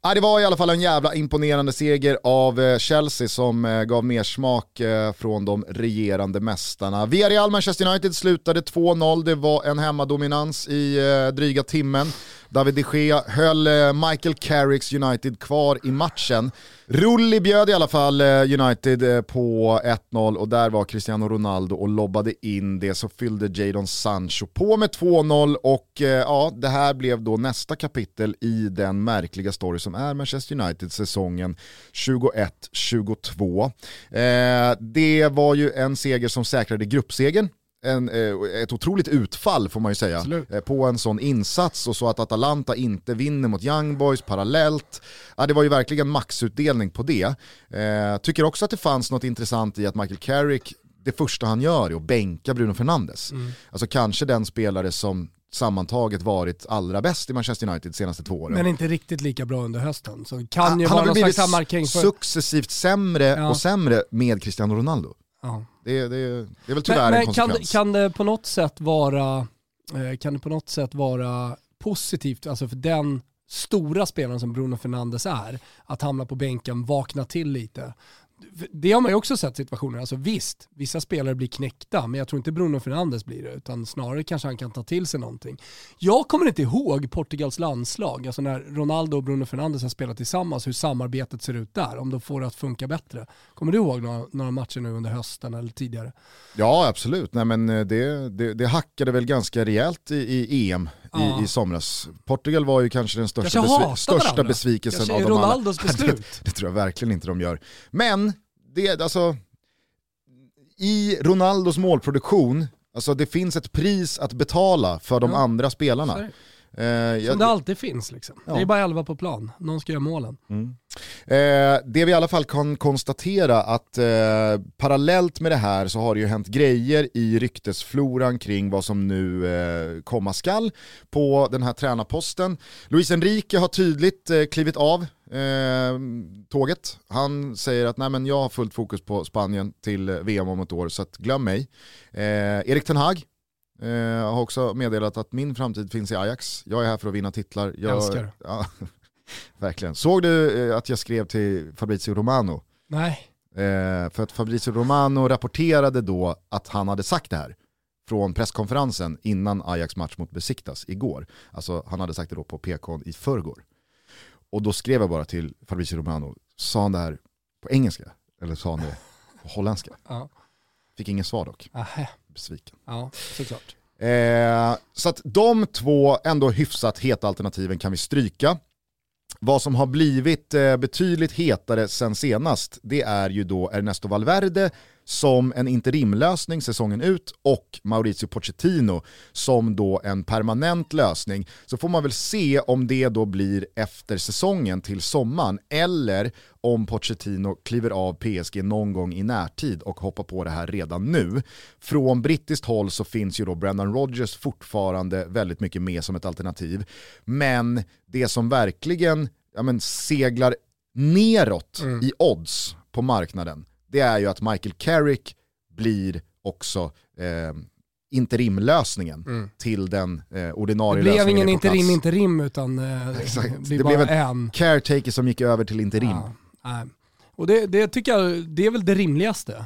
Ja, det var i alla fall en jävla imponerande seger av eh, Chelsea som eh, gav mer smak eh, från de regerande mästarna. Villarreal Manchester United slutade 2-0, det var en hemmadominans i dryga timmen. David de Gea höll eh, Michael Carricks United kvar i matchen. Rulli bjöd i alla fall eh, United eh, på 1-0 och där var Cristiano Ronaldo och lobbade in det så fyllde Jadon Sancho på med 2-0 och ja, det här blev då nästa kapitel i den märkliga story som är Manchester United säsongen 21-22. Eh, det var ju en seger som säkrade gruppsegern en, eh, ett otroligt utfall får man ju säga Absolut. eh, på en sån insats och så att Atalanta inte vinner mot Young Boys parallellt. Ja, det var ju verkligen maxutdelning på det. Eh, tycker också att det fanns något intressant i att Michael Carrick, det första han gör är att bänka Bruno Fernandes. Mm. Alltså kanske den spelare som sammantaget varit allra bäst i Manchester United de senaste två åren. Men inte riktigt lika bra under hösten. Så kan ju han vara har blivit successivt sämre Ja. och sämre med Cristiano Ronaldo. Ja. Det, det, det är väl tyvärr Men, en men kan, konsekvens. kan det på något sätt vara eh, kan det på något sätt vara positivt, alltså för den stora spelaren som Bruno Fernandes är, att hamna på bänken, vakna till lite. Det har man ju också sett situationer, alltså visst, vissa spelare blir knäckta, men jag tror inte Bruno Fernandes blir det, utan snarare kanske han kan ta till sig någonting. Jag kommer inte ihåg Portugals landslag, alltså när Ronaldo och Bruno Fernandes har spelat tillsammans, hur samarbetet ser ut där, om de får det att funka bättre. Kommer du ihåg några, några matcher nu under hösten eller tidigare? Ja absolut, Nej, men eh, det, det, det hackade väl ganska rejält i, i EM Ja. i, i somras. Portugal var ju kanske den största, besvi- största besvikelsen av dem alla. Ronaldos beslut. Det, det tror jag verkligen inte de gör. Men, det, alltså, i Ronaldos målproduktion, alltså det finns ett pris att betala för de Ja. andra spelarna. det. Eh, Som det alltid finns liksom. Ja. Det är bara 11 på plan, någon ska göra målen. Mm. Eh, det vi i alla fall kan konstatera att eh, parallellt med det här så har det ju hänt grejer i ryktesfloran kring vad som nu eh, komma skall på den här tränarposten. Luis Enrique har tydligt eh, klivit av eh, tåget. Han säger att Nej, men jag har fullt fokus på Spanien till eh, VM om ett år så glöm mig. Erik Ten Hag eh, har också meddelat att min framtid finns i Ajax. Jag är här för att vinna titlar. Jag, Älskar. Ja, verkligen. Såg du eh, att jag skrev till Fabrizio Romano? Nej. Eh, för att Fabrizio Romano rapporterade då att han hade sagt det här från presskonferensen innan Ajax match mot Besiktas igår. Alltså han hade sagt det då på PK i förrgår. Och då skrev jag bara till Fabrizio Romano, sa han det här på engelska? Eller sa han det på holländska? Fick ingen svar dock, Aha. Besviken. Ja, såklart. Eh, så att de två ändå hyfsat heta alternativen kan vi stryka. Vad som har blivit eh, betydligt hetare sen senast, det är ju då Ernesto Valverde som en interimlösning säsongen ut och Mauricio Pochettino som då en permanent lösning. Så får man väl se om det då blir efter säsongen till sommaren eller om Pochettino kliver av PSG någon gång i närtid och hoppar på det här redan nu. Från brittiskt håll så finns ju då Brendan Rodgers fortfarande väldigt mycket med som ett alternativ. Men det som verkligen ja men, seglar neråt mm. i odds på marknaden, det är ju att Michael Carrick blir också eh, interimlösningen mm. till den eh, ordinarie lösningen. Det blev ingen interim interim utan eh, det, det blev en caretaker som gick över till interim. Ja, och det, det tycker jag, det är väl det rimligaste.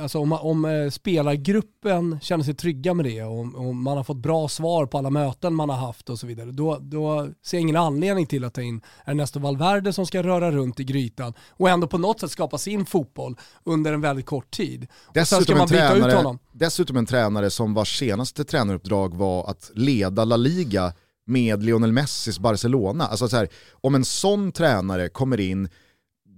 Alltså om, om eh, spelargruppen känner sig trygga med det och om man har fått bra svar på alla möten man har haft och så vidare, då, då ser jag ingen anledning till att ta in Ernesto Valverde som ska röra runt i grytan och ändå på något sätt skapa sin fotboll under en väldigt kort tid. Dessutom, en tränare, dessutom en tränare som vars senaste tränaruppdrag var att leda La Liga med Lionel Messis Barcelona. Alltså så här, om en sån tränare kommer in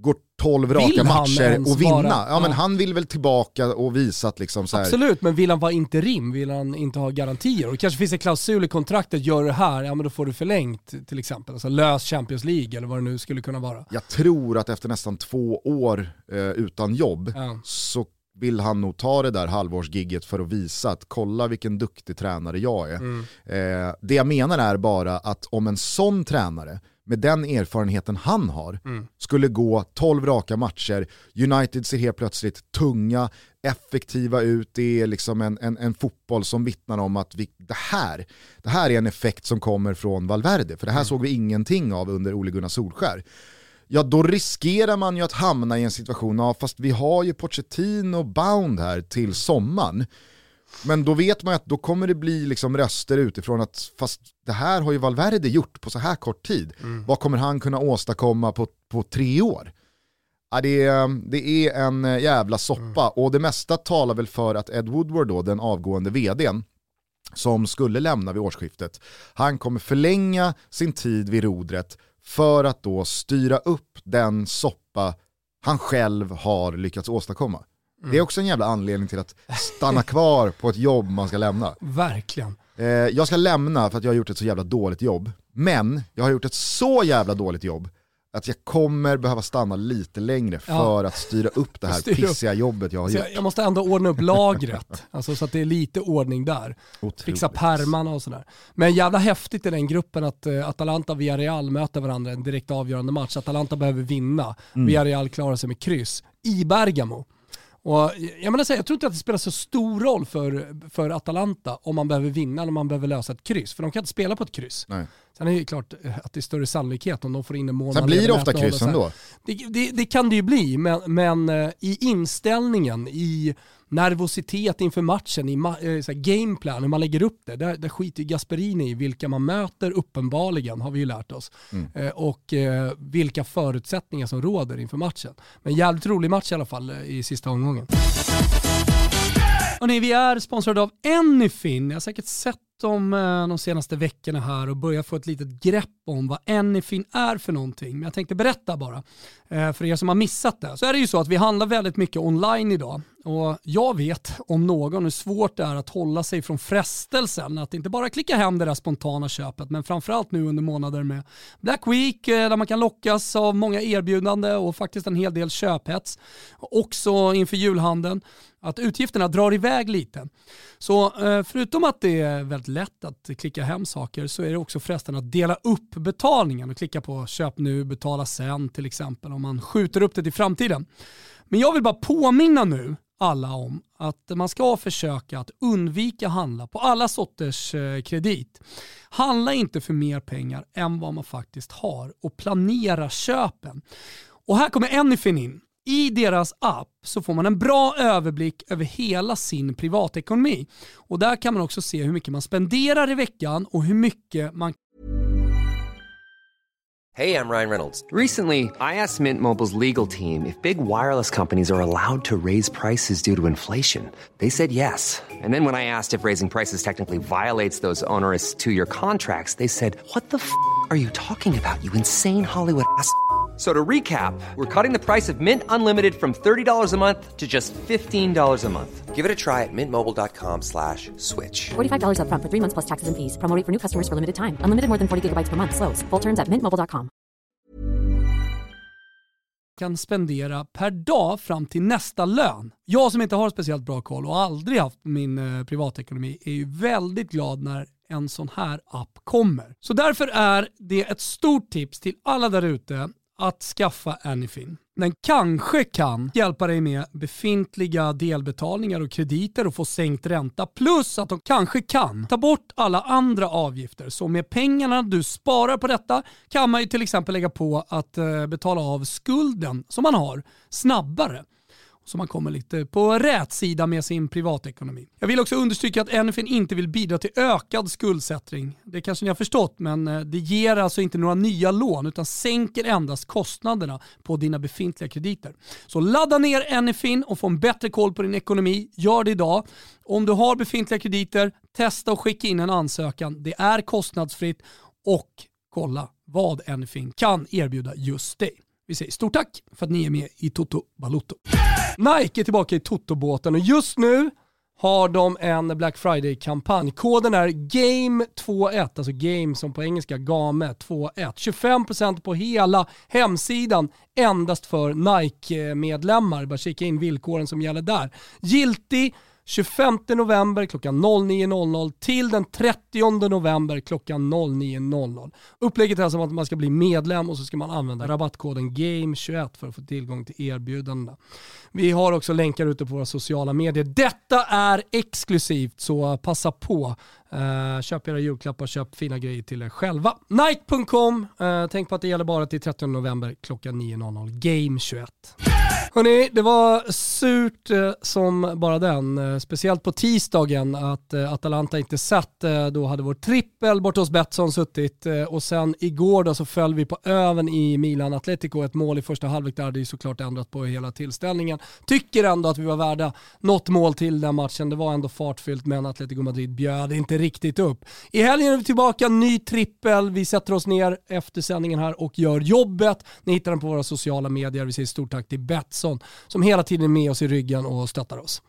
går 12 raka matcher och vinna. Vara, ja, men han vill väl tillbaka och visa att liksom så här... Absolut, men vill han vara interim? Vill han inte ha garantier? Och det kanske finns en klausul i kontraktet, gör det här, ja men då får du förlängt till exempel. Alltså lös Champions League eller vad det nu skulle kunna vara. Jag tror att efter nästan två år eh, utan jobb ja. så vill han nog ta det där halvårsgigget för att visa att kolla vilken duktig tränare jag är. Mm. Eh, det jag menar är bara att om en sån tränare med den erfarenheten han har, mm. skulle gå 12 raka matcher, United ser helt plötsligt tunga, effektiva ut, det är liksom en, en, en fotboll som vittnar om att vi, det, här, det här är en effekt som kommer från Valverde, för det här mm. såg vi ingenting av under Ole Gunnar Solskär. Ja då riskerar man ju att hamna i en situation, ja fast vi har ju Pochettino bound här till sommaren. Men då vet man att då kommer det bli liksom röster utifrån att fast det här har ju Valverde gjort på så här kort tid. Mm. Vad kommer han kunna åstadkomma på, på tre år? Ja, det, är, det är en jävla soppa mm. och det mesta talar väl för att Ed Woodward då, den avgående vdn, som skulle lämna vid årsskiftet, han kommer förlänga sin tid vid rodret för att då styra upp den soppa han själv har lyckats åstadkomma. Mm. Det är också en jävla anledning till att stanna kvar på ett jobb man ska lämna. Verkligen. Eh, jag ska lämna för att jag har gjort ett så jävla dåligt jobb. Men jag har gjort ett så jävla dåligt jobb att jag kommer behöva stanna lite längre för ja. att styra upp det här pissiga jobbet jag har gjort. Jag måste ändå ordna upp lagret, alltså så att det är lite ordning där. Otroligt. Fixa pärmarna och sådär. Men jävla häftigt i den gruppen att uh, Atalanta och Villarreal möter varandra i en direkt avgörande match. Atalanta behöver vinna, mm. Villarreal klarar sig med kryss i Bergamo. Och jag, menar, jag tror inte att det spelar så stor roll för, för Atalanta om man behöver vinna eller om man behöver lösa ett kryss. För de kan inte spela på ett kryss. Nej. Sen är det klart att det är större sannolikhet om de får in en månad. Sen blir det ofta kryss ändå. Det, det, det, kan det ju bli, men, men eh, i inställningen, i nervositet inför matchen, i ma äh, gameplan, hur man lägger upp det, där, där skiter Gasperini i vilka man möter uppenbarligen, har vi ju lärt oss. Mm. Eh, och eh, vilka förutsättningar som råder inför matchen. Men jävligt rolig match i alla fall eh, i sista omgången. Hörrni, vi är sponsrade av Anyfin. Ni har säkert sett om eh, de senaste veckorna här och börjat få ett litet grepp om vad Anyfin är för någonting. Men jag tänkte berätta bara eh, för er som har missat det. Så är det ju så att vi handlar väldigt mycket online idag och jag vet om någon hur svårt det är att hålla sig från frestelsen att inte bara klicka hem det där spontana köpet men framförallt nu under månader med Black Week eh, där man kan lockas av många erbjudande och faktiskt en hel del köphets. Också inför julhandeln att utgifterna drar iväg lite. Så förutom att det är väldigt lätt att klicka hem saker så är det också frestande att dela upp betalningen och klicka på köp nu, betala sen till exempel om man skjuter upp det till framtiden. Men jag vill bara påminna nu alla om att man ska försöka att undvika handla på alla sorters eh, kredit. Handla inte för mer pengar än vad man faktiskt har och planera köpen. Och här kommer Anyfin in. I deras app så får man en bra överblick över hela sin privatekonomi. Och där kan man också se hur mycket man spenderar i veckan och hur mycket man Hej, jag Ryan Reynolds. Recently, I asked Mint Mobile's legal team if big wireless companies are allowed to raise prices due to inflation. They said yes. And then when I asked if raising prices technically violates those onerous two year contracts, they said, What the f are you talking about, you insane Hollywood ass? So to recap, we're cutting the price of Mint Unlimited from $30 a month to just $15 a month. Give it a try at mintmobile.com slash switch. $45 upfront for three months plus taxes and fees. Promo rate for new customers for limited time. Unlimited more than 40 gigabytes per month. Slows. Full terms at mintmobile.com. kan spendera per dag fram till nästa lön. Jag som inte har speciellt bra koll och aldrig haft min eh, privatekonomi är ju väldigt glad när en sån här app kommer. Så därför är det ett stort tips till alla där ute att skaffa Anyfin. Den kanske kan hjälpa dig med befintliga delbetalningar och krediter och få sänkt ränta. Plus att de kanske kan ta bort alla andra avgifter. Så med pengarna du sparar på detta kan man ju till exempel lägga på att eh, betala av skulden som man har snabbare så man kommer lite på rätt sida med sin privatekonomi. Jag vill också understryka att NFN inte vill bidra till ökad skuldsättning. Det kanske ni har förstått, men eh, det ger alltså inte några nya lån utan sänker endast kostnaderna på dina befintliga krediter. Så ladda ner Anyfin och få en bättre koll på din ekonomi. Gör det idag. Om du har befintliga krediter, testa och skicka in en ansökan. Det är kostnadsfritt och kolla vad Anyfin kan erbjuda just dig. Vi säger stort tack för att ni är med i Toto Balotto. Nike är tillbaka i Toto-båten och just nu har de en Black Friday-kampanj. Koden är GAME21, alltså GAME som på engelska GAME 21. 25% på hela hemsidan endast för Nike-medlemmar. Bara kika in villkoren som gäller där. Giltig 25 november klockan 09.00 till den 30 november klockan 09.00. Upplägget är alltså att man ska bli medlem och så ska man använda rabattkoden GAME21 för att få tillgång till erbjudandena. Vi har också länkar ute på våra sociala medier. Detta är exklusivt så passa på. Uh, köp era julklappar, köp fina grejer till er själva. Nike.com, uh, eh, tänk på att det gäller bara till 30 november klockan 9.00. GAME21. Hörrni, det var surt eh, som bara den. Eh, speciellt på tisdagen att eh, Atalanta inte satt. Då hade vår trippel borta hos Betsson suttit och sen igår då så föll vi på öven i Milan Atletico. Ett mål i första halvlek där hade ju såklart ändrat på hela tillställningen. Tycker ändå att vi var värda något mål till den matchen. Det var ändå fartfyllt men Atletico Madrid bjöd inte riktigt upp. I helgen är vi tillbaka, ny trippel. Vi sätter oss ner efter sändningen här och gör jobbet. Ni hittar den på våra sociala medier. Vi säger stort tack till Betsson som hela tiden är med oss i ryggen och stöttar oss.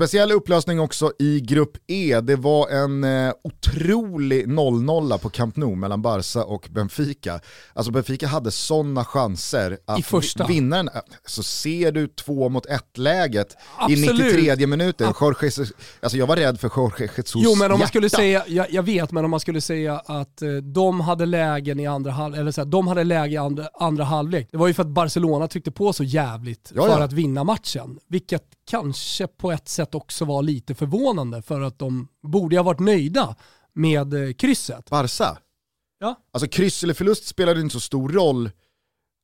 Speciell upplösning också i grupp E. Det var en eh, otrolig 0-0 på Camp Nou mellan Barca och Benfica. Alltså Benfica hade sådana chanser att vinna den. Så ser du två mot ett läget Absolut. i 93 minuten. Jorge alltså jag var rädd för Jorge Jesus Jo men om man hjärta. skulle säga, jag, jag vet, men om man skulle säga att eh, de hade lägen i andra halvlek, eller så här, de hade läge i andra, andra halvlek. Det var ju för att Barcelona tryckte på så jävligt Ja, för ja. att vinna matchen. Vilket kanske på ett sätt också var lite förvånande för att de borde ha varit nöjda med eh, krysset. Barca? Ja. Alltså kryss eller förlust spelade inte så stor roll.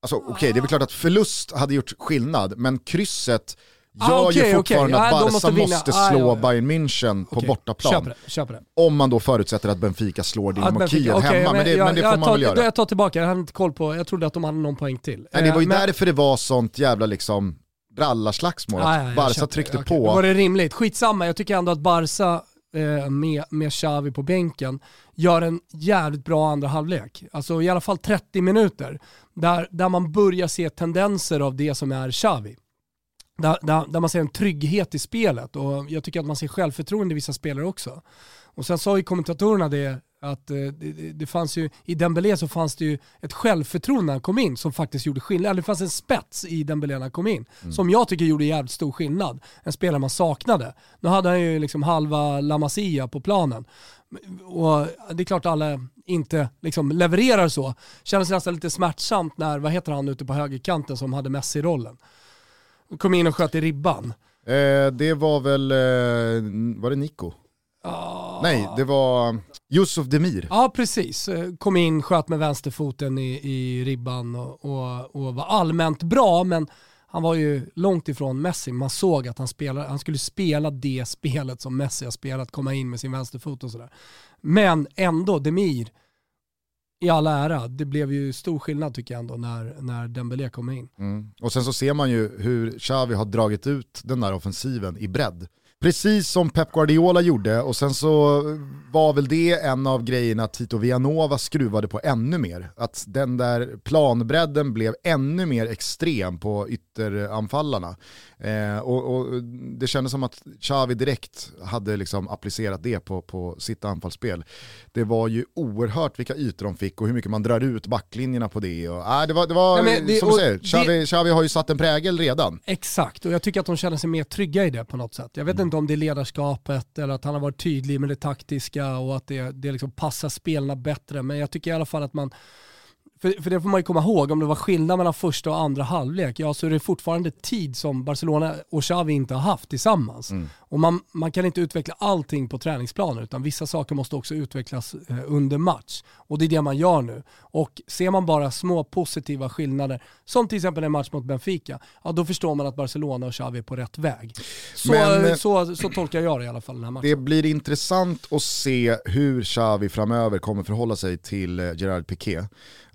Alltså okej, det är väl klart att förlust hade gjort skillnad, men krysset Ah, gör okej, ju fortfarande okej. att Barca måste måste. Ah, slå ja, ja. Bayern München på Okej, bortaplan. Köper det, köper det. Om man då förutsätter att Benfica slår Dynamo Kiev hemma, men det, jag, men det får man tar, väl göra. Jag tar tillbaka, jag hade inte koll på, jag trodde att de hade någon poäng till. Nej, det var ju Eh, men- därför det var sånt jävla liksom brallarslagsmål, att ja, Barca köper det. tryckte Då på. var det rimligt. Skitsamma, jag tycker ändå att Barca eh, med, med Xavi på bänken gör en jävligt bra andra halvlek. Alltså i alla fall 30 minuter. Där, där man börjar se tendenser av det som är Xavi. Där, där, där man ser en trygghet i spelet och jag tycker att man ser självförtroende i vissa spelare också. Och sen sa ju kommentatorerna det att eh, det, det, fanns ju, i Dembélé så fanns det ju ett självförtroende när han kom in som faktiskt gjorde skillnad. Eller det fanns en spets i Dembélé när han kom in som jag tycker gjorde jävligt stor skillnad. En spelare man saknade. Nu hade han ju liksom halva La Masia på planen. Och det är klart alla inte liksom levererar så. Kändes nästan lite smärtsamt när, vad heter han ute på högerkanten som hade Messi-rollen? Kom in och sköt i ribban. Eh, det var väl, eh, var det Nico? Ah. Nej, det var Yusuf Demir. Ja precis, Eh, kom in, sköt med vänsterfoten i, i ribban och, och, och var allmänt bra men han var ju långt ifrån Messi. Man såg att han, spelade, han skulle spela det spelet som Messi har spelat, komma in med sin vänsterfot och sådär. Men ändå, Demir, i all ära, det blev ju stor skillnad tycker jag ändå när, när Dembélé kom in. Mm. Och sen så ser man ju hur Xavi har dragit ut den där offensiven i bredd. Precis som Pep Guardiola gjorde och sen så var väl det en av grejerna Tito Villanova skruvade på ännu mer. Att den där planbredden blev ännu mer extrem på ytteranfallarna. Eh, och, och, det kändes som att Xavi direkt hade liksom applicerat det på, på sitt anfallsspel. Det var ju oerhört vilka ytor de fick och hur mycket man drar ut backlinjerna på det. Och, äh, det var, det var Nej, det, som du säger, Xavi, det, Xavi har ju satt en prägel redan. Exakt, och jag tycker att de känner sig mer trygga i det på något sätt. Jag vet mm. inte om det är ledarskapet eller att han har varit tydlig med det taktiska och att det, det liksom passar spelarna bättre. Men jag tycker i alla fall att man för, för det får man ju komma ihåg, om det var skillnad mellan första och andra halvlek, ja så är det fortfarande tid som Barcelona och Xavi inte har haft tillsammans. Mm. Och man, man kan inte utveckla allting på träningsplanen utan vissa saker måste också utvecklas eh, under match. Och det är det man gör nu. Och ser man bara små positiva skillnader, som till exempel en match mot Benfica, ja då förstår man att Barcelona och Xavi är på rätt väg. Så, Men, eh, så, så, tolkar jag det i alla fall den här matchen. Det blir intressant att se hur Xavi framöver kommer förhålla sig till eh, Gerard Piqué.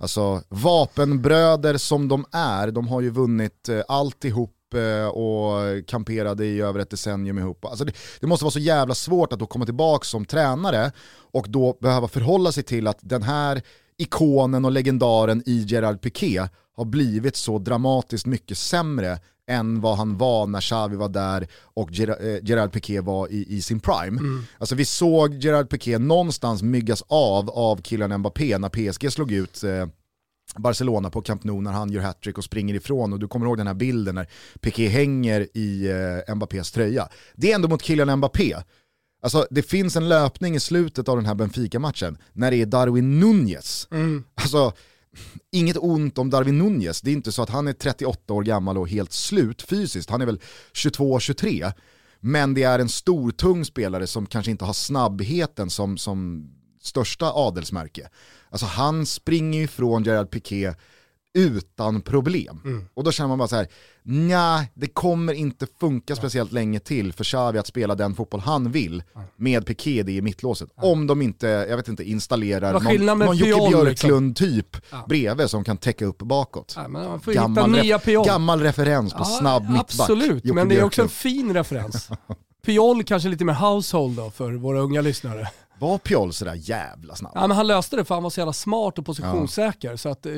Alltså vapenbröder som de är, de har ju vunnit eh, alltihop eh, och kamperade i över ett decennium ihop. Alltså det, det, måste vara så jävla svårt att då komma tillbaka som tränare och då behöva förhålla sig till att den här ikonen och legendaren i Gerard Piqué har blivit så dramatiskt mycket sämre än vad han var när Xavi var där och Ger eh, Gerard Piqué var i, i sin prime. Mm. Alltså vi såg Gerard Piqué någonstans myggas av av killen Mbappé när PSG slog ut eh, Barcelona på Camp Nou när han gör hattrick och springer ifrån och du kommer ihåg den här bilden när Piqué hänger i eh, Mbappés tröja. Det är ändå mot killen Mbappé. Alltså det finns en löpning i slutet av den här Benfica-matchen när det är Darwin Nunez. Mm. Alltså, inget ont om Darwin Nunez, det är inte så att han är 38 år gammal och helt slut fysiskt, han är väl 22-23. Men det är en stor tung spelare som kanske inte har snabbheten som, som största adelsmärke. Alltså han springer ifrån Gerard Piqué utan problem. Mm. Och då känner man bara så här, nej, det kommer inte funka speciellt länge till för Xavi att spela den fotboll han vill med Piqué i mittlåset. Om de inte, jag vet inte, installerar någon, någon Jocke Björklund-typ liksom. bredvid som kan täcka upp bakåt. Ja, gammal, ref gammal referens på ja, snabb mittback. Absolut, Jocke men det är också en fin referens. Piol kanske lite mer household då för våra unga lyssnare. Var Piol sådär jävla snabb? Ja men han löste det för han var så jävla smart och positionssäker. Ja. Så att, eh,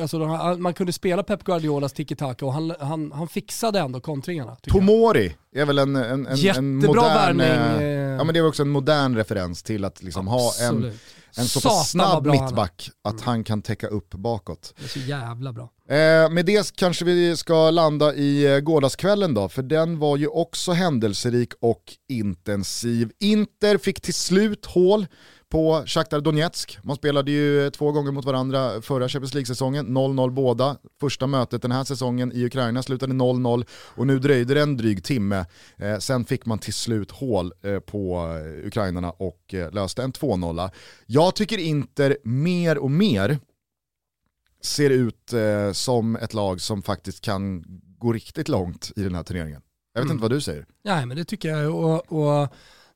alltså, man kunde spela Pep Guardiolas tiki-taka och han, han, han fixade ändå kontringarna. Tomori är väl en, en, en, Jättebra en modern... värvning. Eh, ja men det är också en modern referens till att liksom ha en en så pass snabb mittback att mm. han kan täcka upp bakåt. Det är så jävla bra. Eh, med det kanske vi ska landa i eh, gårdagskvällen då, för den var ju också händelserik och intensiv. Inter fick till slut hål på Shakhtar Donetsk. Man spelade ju två gånger mot varandra förra Champions League-säsongen, 0-0 båda. Första mötet den här säsongen i Ukraina slutade 0-0 och nu dröjde det en dryg timme. Eh, sen fick man till slut hål eh, på eh, ukrainarna och eh, löste en 2-0. Jag tycker Inter mer och mer ser ut eh, som ett lag som faktiskt kan gå riktigt långt i den här turneringen. Jag vet mm. inte vad du säger. Nej men det tycker jag. och, och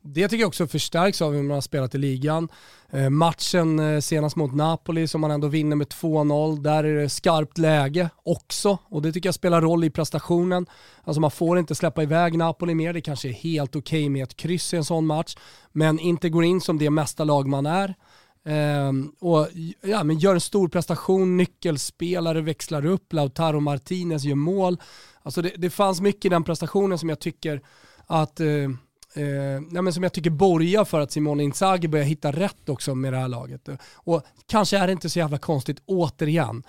det tycker jag också förstärks av hur man har spelat i ligan. Eh, matchen eh, senast mot Napoli som man ändå vinner med 2-0, där är det skarpt läge också och det tycker jag spelar roll i prestationen. Alltså man får inte släppa iväg Napoli mer, det kanske är helt okej okay med ett kryss i en sån match, men inte går in som det mesta lag man är. Um, och ja, men gör en stor prestation, nyckelspelare växlar upp, Lautaro Martinez gör mål. Alltså det, det fanns mycket i den prestationen som jag tycker att uh, eh, nej, men som jag tycker borgar för att Simone Inzaghi börjar hitta rätt också med det här laget. Och kanske är det inte så jävla konstigt, återigen,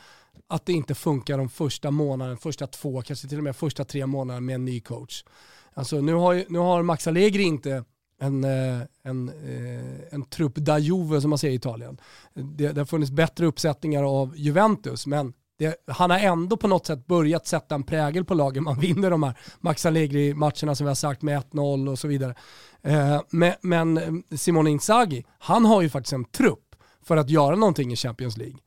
att det inte funkar de första månaderna, första två, kanske till och med första tre månaderna med en ny coach. Alltså nu har, nu har Max Allegri inte en, eh, en, eh, en trupp da Juve som man säger i Italien. Det, det har funnits bättre uppsättningar av Juventus, men det, han har ändå på något sätt börjat sätta en prägel på lagen. Man vinner de här Max Allegri-matcherna som vi har sagt med 1-0 och så vidare. Eh, men, men eh, Simone Inzaghi, han har ju faktiskt en trupp för att göra någonting i Champions League.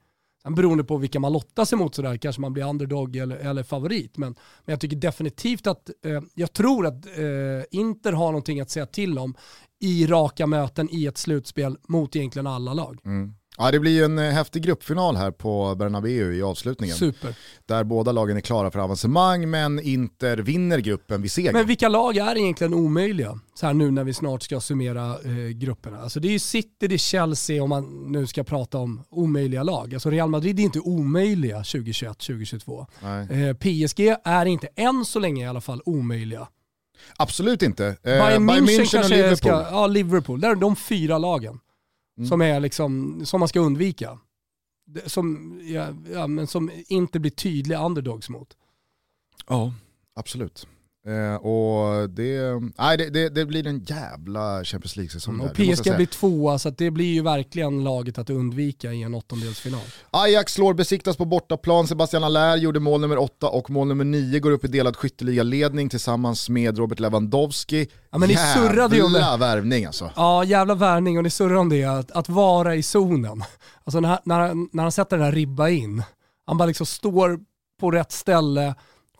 Sen beroende på vilka man lottas emot sådär, kanske man blir underdog eller, eller favorit. Men, men jag tycker definitivt att, eh, jag tror att eh, Inter har någonting att säga till om i raka möten i ett slutspel mot egentligen alla lag. Mm. Ja, det blir ju en eh, häftig gruppfinal här på Bernabéu i avslutningen. Super. Där båda lagen är klara för avancemang men Inter vinner gruppen vid seger. Men vilka lag är egentligen omöjliga? Så här nu när vi snart ska summera eh, grupperna. Alltså det är ju City, det är Chelsea om man nu ska prata om omöjliga lag. Alltså Real Madrid är inte omöjliga 2021-2022. Eh, PSG är inte än så länge i alla fall omöjliga. Absolut inte. Eh, Bayern Bayern München, München och Liverpool. ska, ja Liverpool, där är de fyra lagen Mm. som, är liksom, som man ska undvika. Som, ja, ja, men som inte blir tydliga underdogs mot. Ja, absolut. Eh, och det, nej, det, det, det blir en jävla Champions League-säsong Mm, Och PSG blir tvåa så det blir ju verkligen laget att undvika i en åttondelsfinal. Ajax slår besiktas på bortaplan, Sebastian Allaire gjorde mål nummer 8 och mål nummer 9 går upp i delad skytteligaledning tillsammans med Robert Lewandowski. Ja, men ni surrade ju om det. Jävla värvning alltså. Ja, jävla värvning och ni surrar om det, att, att vara i zonen. Alltså när, när, när han sätter den här ribba in, han bara liksom står på rätt ställe,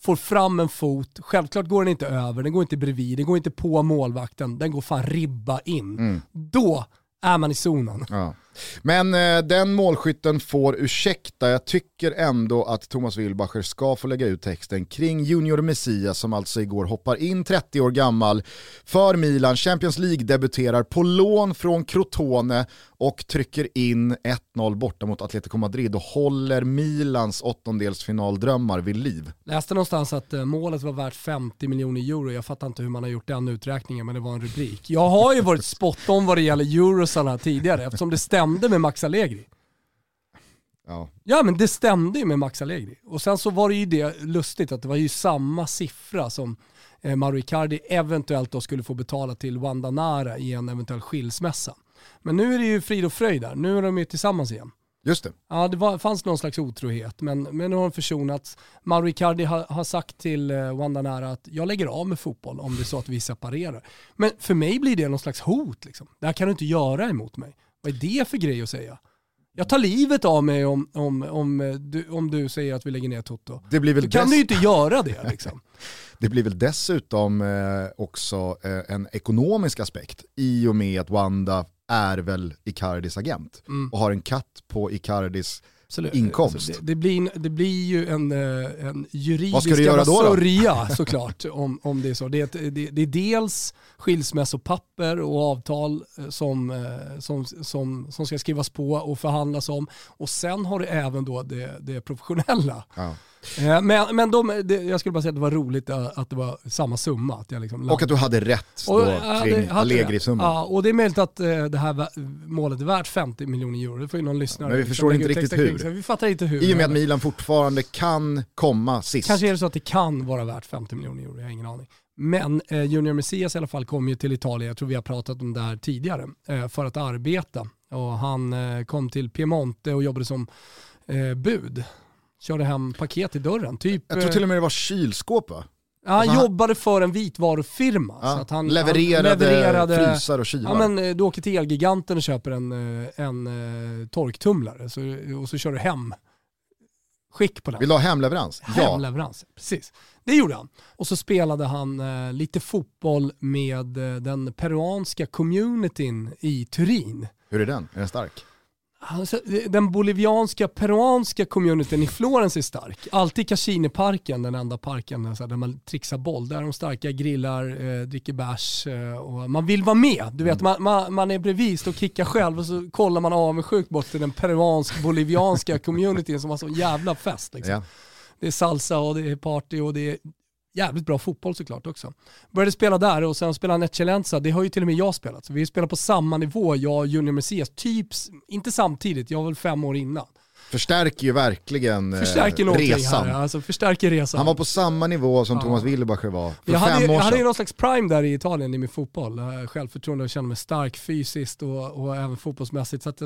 får fram en fot, självklart går den inte över, den går inte bredvid, den går inte på målvakten, den går fan ribba in. Då är man i zonen. Ja. Men eh, den målskytten får ursäkta, jag tycker ändå att Thomas Wilbacher ska få lägga ut texten kring Junior Messias som alltså igår hoppar in 30 år gammal för Milan, Champions League debuterar på lån från Crotone och trycker in 1-0 borta mot Atletico Madrid och håller Milans åttondelsfinaldrömmar vid liv. Läste någonstans att eh, målet var värt 50 miljoner euro, jag fattar inte hur man har gjort den uträkningen men det var en rubrik. Jag har ju varit spot on vad det gäller eurosarna tidigare eftersom det stämmer stämde med Max Allegri. Ja. Ja men det stämde ju med Max Allegri. Och sen så var det ju det lustigt att det var ju samma siffra som eh, Mauro Icardi eventuellt då skulle få betala till Wanda Nara i en eventuell skilsmässa. Men nu är det ju frid och fröjd där, nu är de ju tillsammans igen. Just det. Ja, det var, fanns någon slags otrohet, men, men nu har de försonats. Mauro Icardi har, har sagt till eh, Wanda Nara att jag lägger av med fotboll om det är så att vi separerar. Men för mig blir det någon slags hot. Liksom. Det här kan du inte göra emot mig. Vad är det för grej att säga? Jag tar livet av mig om, om, om, eh, du, om du säger att vi lägger ner Toto. Det blir väl, Då kan du ju inte göra det. Liksom. det blir väl dessutom eh, också eh, en ekonomisk aspekt i och med att Wanda är väl Icardis agent Mm. och har en katt på Icardis Absolut. Inkomst. Alltså, det, det, blir, det blir ju en, eh, en juridisk Vad ska du göra då, då? sörja såklart om, om det är så. Det, är ett- det, det är dels skilsmässopapper och avtal eh, som, eh, som, som, som ska skrivas på och förhandlas om. Och sen har du även då det, det professionella. Ja. Eh, Men, men de, det, jag skulle bara säga att det var roligt eh, att det var samma summa. Att jag liksom Och att du hade rätt då, och, ja, kring Allegri-summan. Ja, och det är möjligt att eh, det här målet är värt 50 miljoner euro. Det får ju någon lyssnare Men vi förstår inte riktigt kring hur. sig. Vi fattar inte hur. I och med att. Milan fortfarande kan komma sist. Kanske är det så att det kan vara värt 50 miljoner euro, jag har ingen aning. Men eh, Junior Messias i alla fall kom ju till Italien, jag tror vi har pratat om det här tidigare, eh, för att arbeta. Och han eh, kom till Piemonte och jobbade som eh, bud. Körde hem paket i dörren. Typ, Jag tror eh, till och med det var kylskåp va? Ja, han Alltså han- jobbade för en vitvarufirma. Ja, så att han, levererade, han levererade frysar och kylar. Ja men eh, du åker till Elgiganten och köper en, eh, en eh, torktumlare så, och så kör du hem skick på den. Vill du ha hemleverans? Ja. Hemleverans, precis. Det gjorde han. Och så spelade han eh, lite fotboll med eh, den peruanska communityn i Turin. Hur är den? Är den stark? Alltså, den bolivianska peruanska communityn i Florens är stark. Alltid Casinoparken, den enda parken alltså, där man trixar boll. Där är de starka, grillar, eh, dricker bärs eh, och man vill vara med. Du vet, man, man, man är bredvid och kickar själv och så kollar man avundsjukt bort till den peruansk-bolivianska communityn som har så jävla fest. Liksom. Ja. Det är salsa och det är party och det är jävligt bra fotboll såklart också. Började spela där och sen spelade han Eccellenza, det har ju till och med jag spelat. Så vi spelar på samma nivå, jag och Junior Messias, typ, inte samtidigt, jag var väl fem år innan. Förstärker ju verkligen eh, Förstärker resan. här, alltså förstärker resan. Han var på samma nivå som Ja. Thomas Wilbacher var för jag fem hade, år jag hade ju sedan. någon slags prime där i Italien i min fotboll. Eh, Självförtroende och kände mig stark fysiskt och, och även fotbollsmässigt. Så att,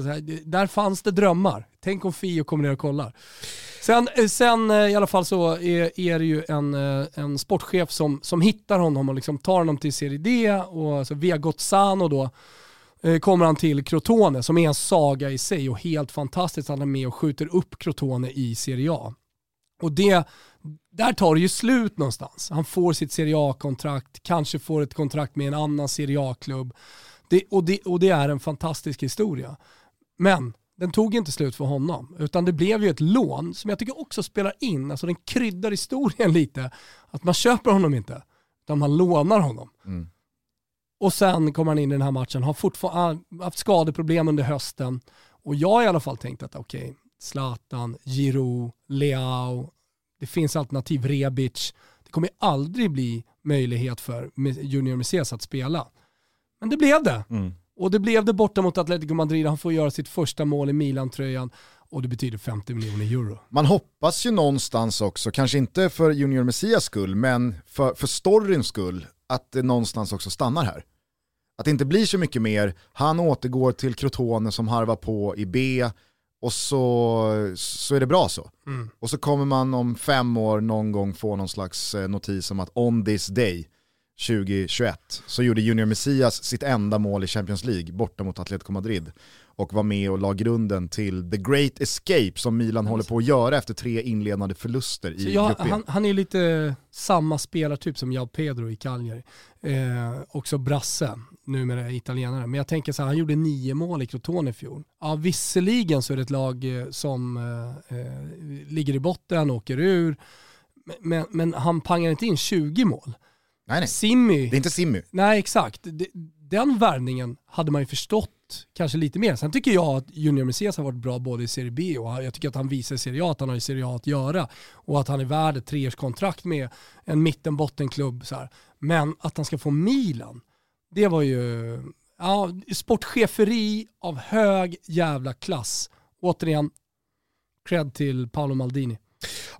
där fanns det drömmar. Tänk om Fio kommer ner och kollar. Sen, eh, sen eh, i alla fall så är, är det ju en, en sportchef som, som hittar honom och liksom tar honom till Serie D och alltså via Gozzano då Eh, kommer han till Crotone som är en saga i sig och helt fantastiskt. Han är med och skjuter upp Crotone i Serie A. Och det, där tar det ju slut någonstans. Han får sitt Serie A-kontrakt, kanske får ett kontrakt med en annan Serie A-klubb. Det, och, det, och det är en fantastisk historia. Men den tog inte slut för honom. Utan det blev ju ett lån som jag tycker också spelar in, alltså den kryddar historien lite. Att man köper honom inte, utan man lånar honom. Mm. Och sen kommer han in i den här matchen, har fortfarande haft skadeproblem under hösten. Och jag har i alla fall tänkt att okej, okay, Zlatan, Giroud, Leao, det finns alternativ Rebic. Det kommer aldrig bli möjlighet för Junior Messias att spela. Men det blev det. Mm. Och det blev det borta mot Atletico Madrid. Han får göra sitt första mål i Milan-tröjan och det betyder 50 miljoner euro. Man hoppas ju någonstans också, kanske inte för Junior Messias skull, men för, för storyns skull, att det någonstans också stannar här. Att det inte blir så mycket mer, han återgår till Crotone som harvar på i B och så, så är det bra så. Mm. Och så kommer man om fem år någon gång få någon slags eh, notis om att on this day 2021 så gjorde Junior Messias sitt enda mål i Champions League borta mot Atletico Madrid och var med och la grunden till the great escape som Milan håller på att göra efter tre inledande förluster i jag, grupp E. han, han är lite samma spelartyp som Jao Pedro i Cagliari. Eh, också brasse, numera italienare. Men jag tänker så här, han gjorde nio mål i Crotone i fjol. Ja, visserligen så är det ett lag eh, som eh, eh, ligger i botten, åker ur. Men, men han pangar inte in 20 mål. Nej, nej. Simmy. Det är inte Simmy. Nej, exakt. Den värvningen hade man ju förstått kanske lite mer. Sen tycker jag att Junior Messias har varit bra både i Serie B och jag tycker att han visar i Serie A att han har i Serie A att göra. Och att han är värd ett treårskontrakt med en mitten-bottenklubb. Men att han ska få Milan, det var ju ja, sportcheferi av hög jävla klass. Återigen, cred till Paolo Maldini.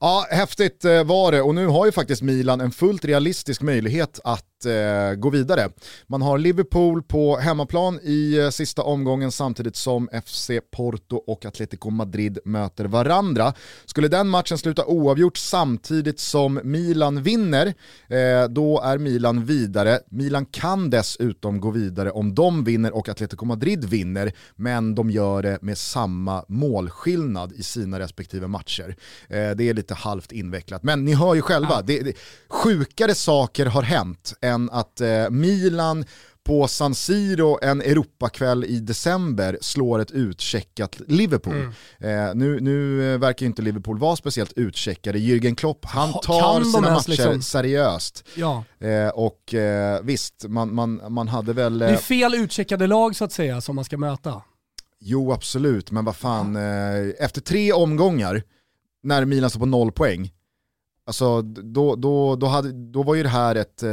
Ja, häftigt eh, var det och nu har ju faktiskt Milan en fullt realistisk möjlighet att eh, gå vidare. Man har Liverpool på hemmaplan i eh, sista omgången samtidigt som FC Porto och Atletico Madrid möter varandra. Skulle den matchen sluta oavgjort samtidigt som Milan vinner, eh, då är Milan vidare. Milan kan dessutom gå vidare om de vinner och Atletico Madrid vinner, men de gör det med samma målskillnad i sina respektive matcher. Eh, det är lite halvt invecklat, men ni hör ju själva, ja. det, det, sjukare saker har hänt än att eh, Milan på San Siro en Europakväll i december slår ett utcheckat Liverpool. Mm. Eh, nu, nu verkar ju inte Liverpool vara speciellt utcheckade. Jürgen Klopp, han tar sina matcher liksom? seriöst. Ja. Eh, och eh, visst, man, man, man hade väl... det är fel utcheckade lag så att säga som man ska möta. Jo absolut, men vad fan, eh, efter tre omgångar när Milan står på noll poäng, alltså då, då, då, hade, då var ju det här ett eh,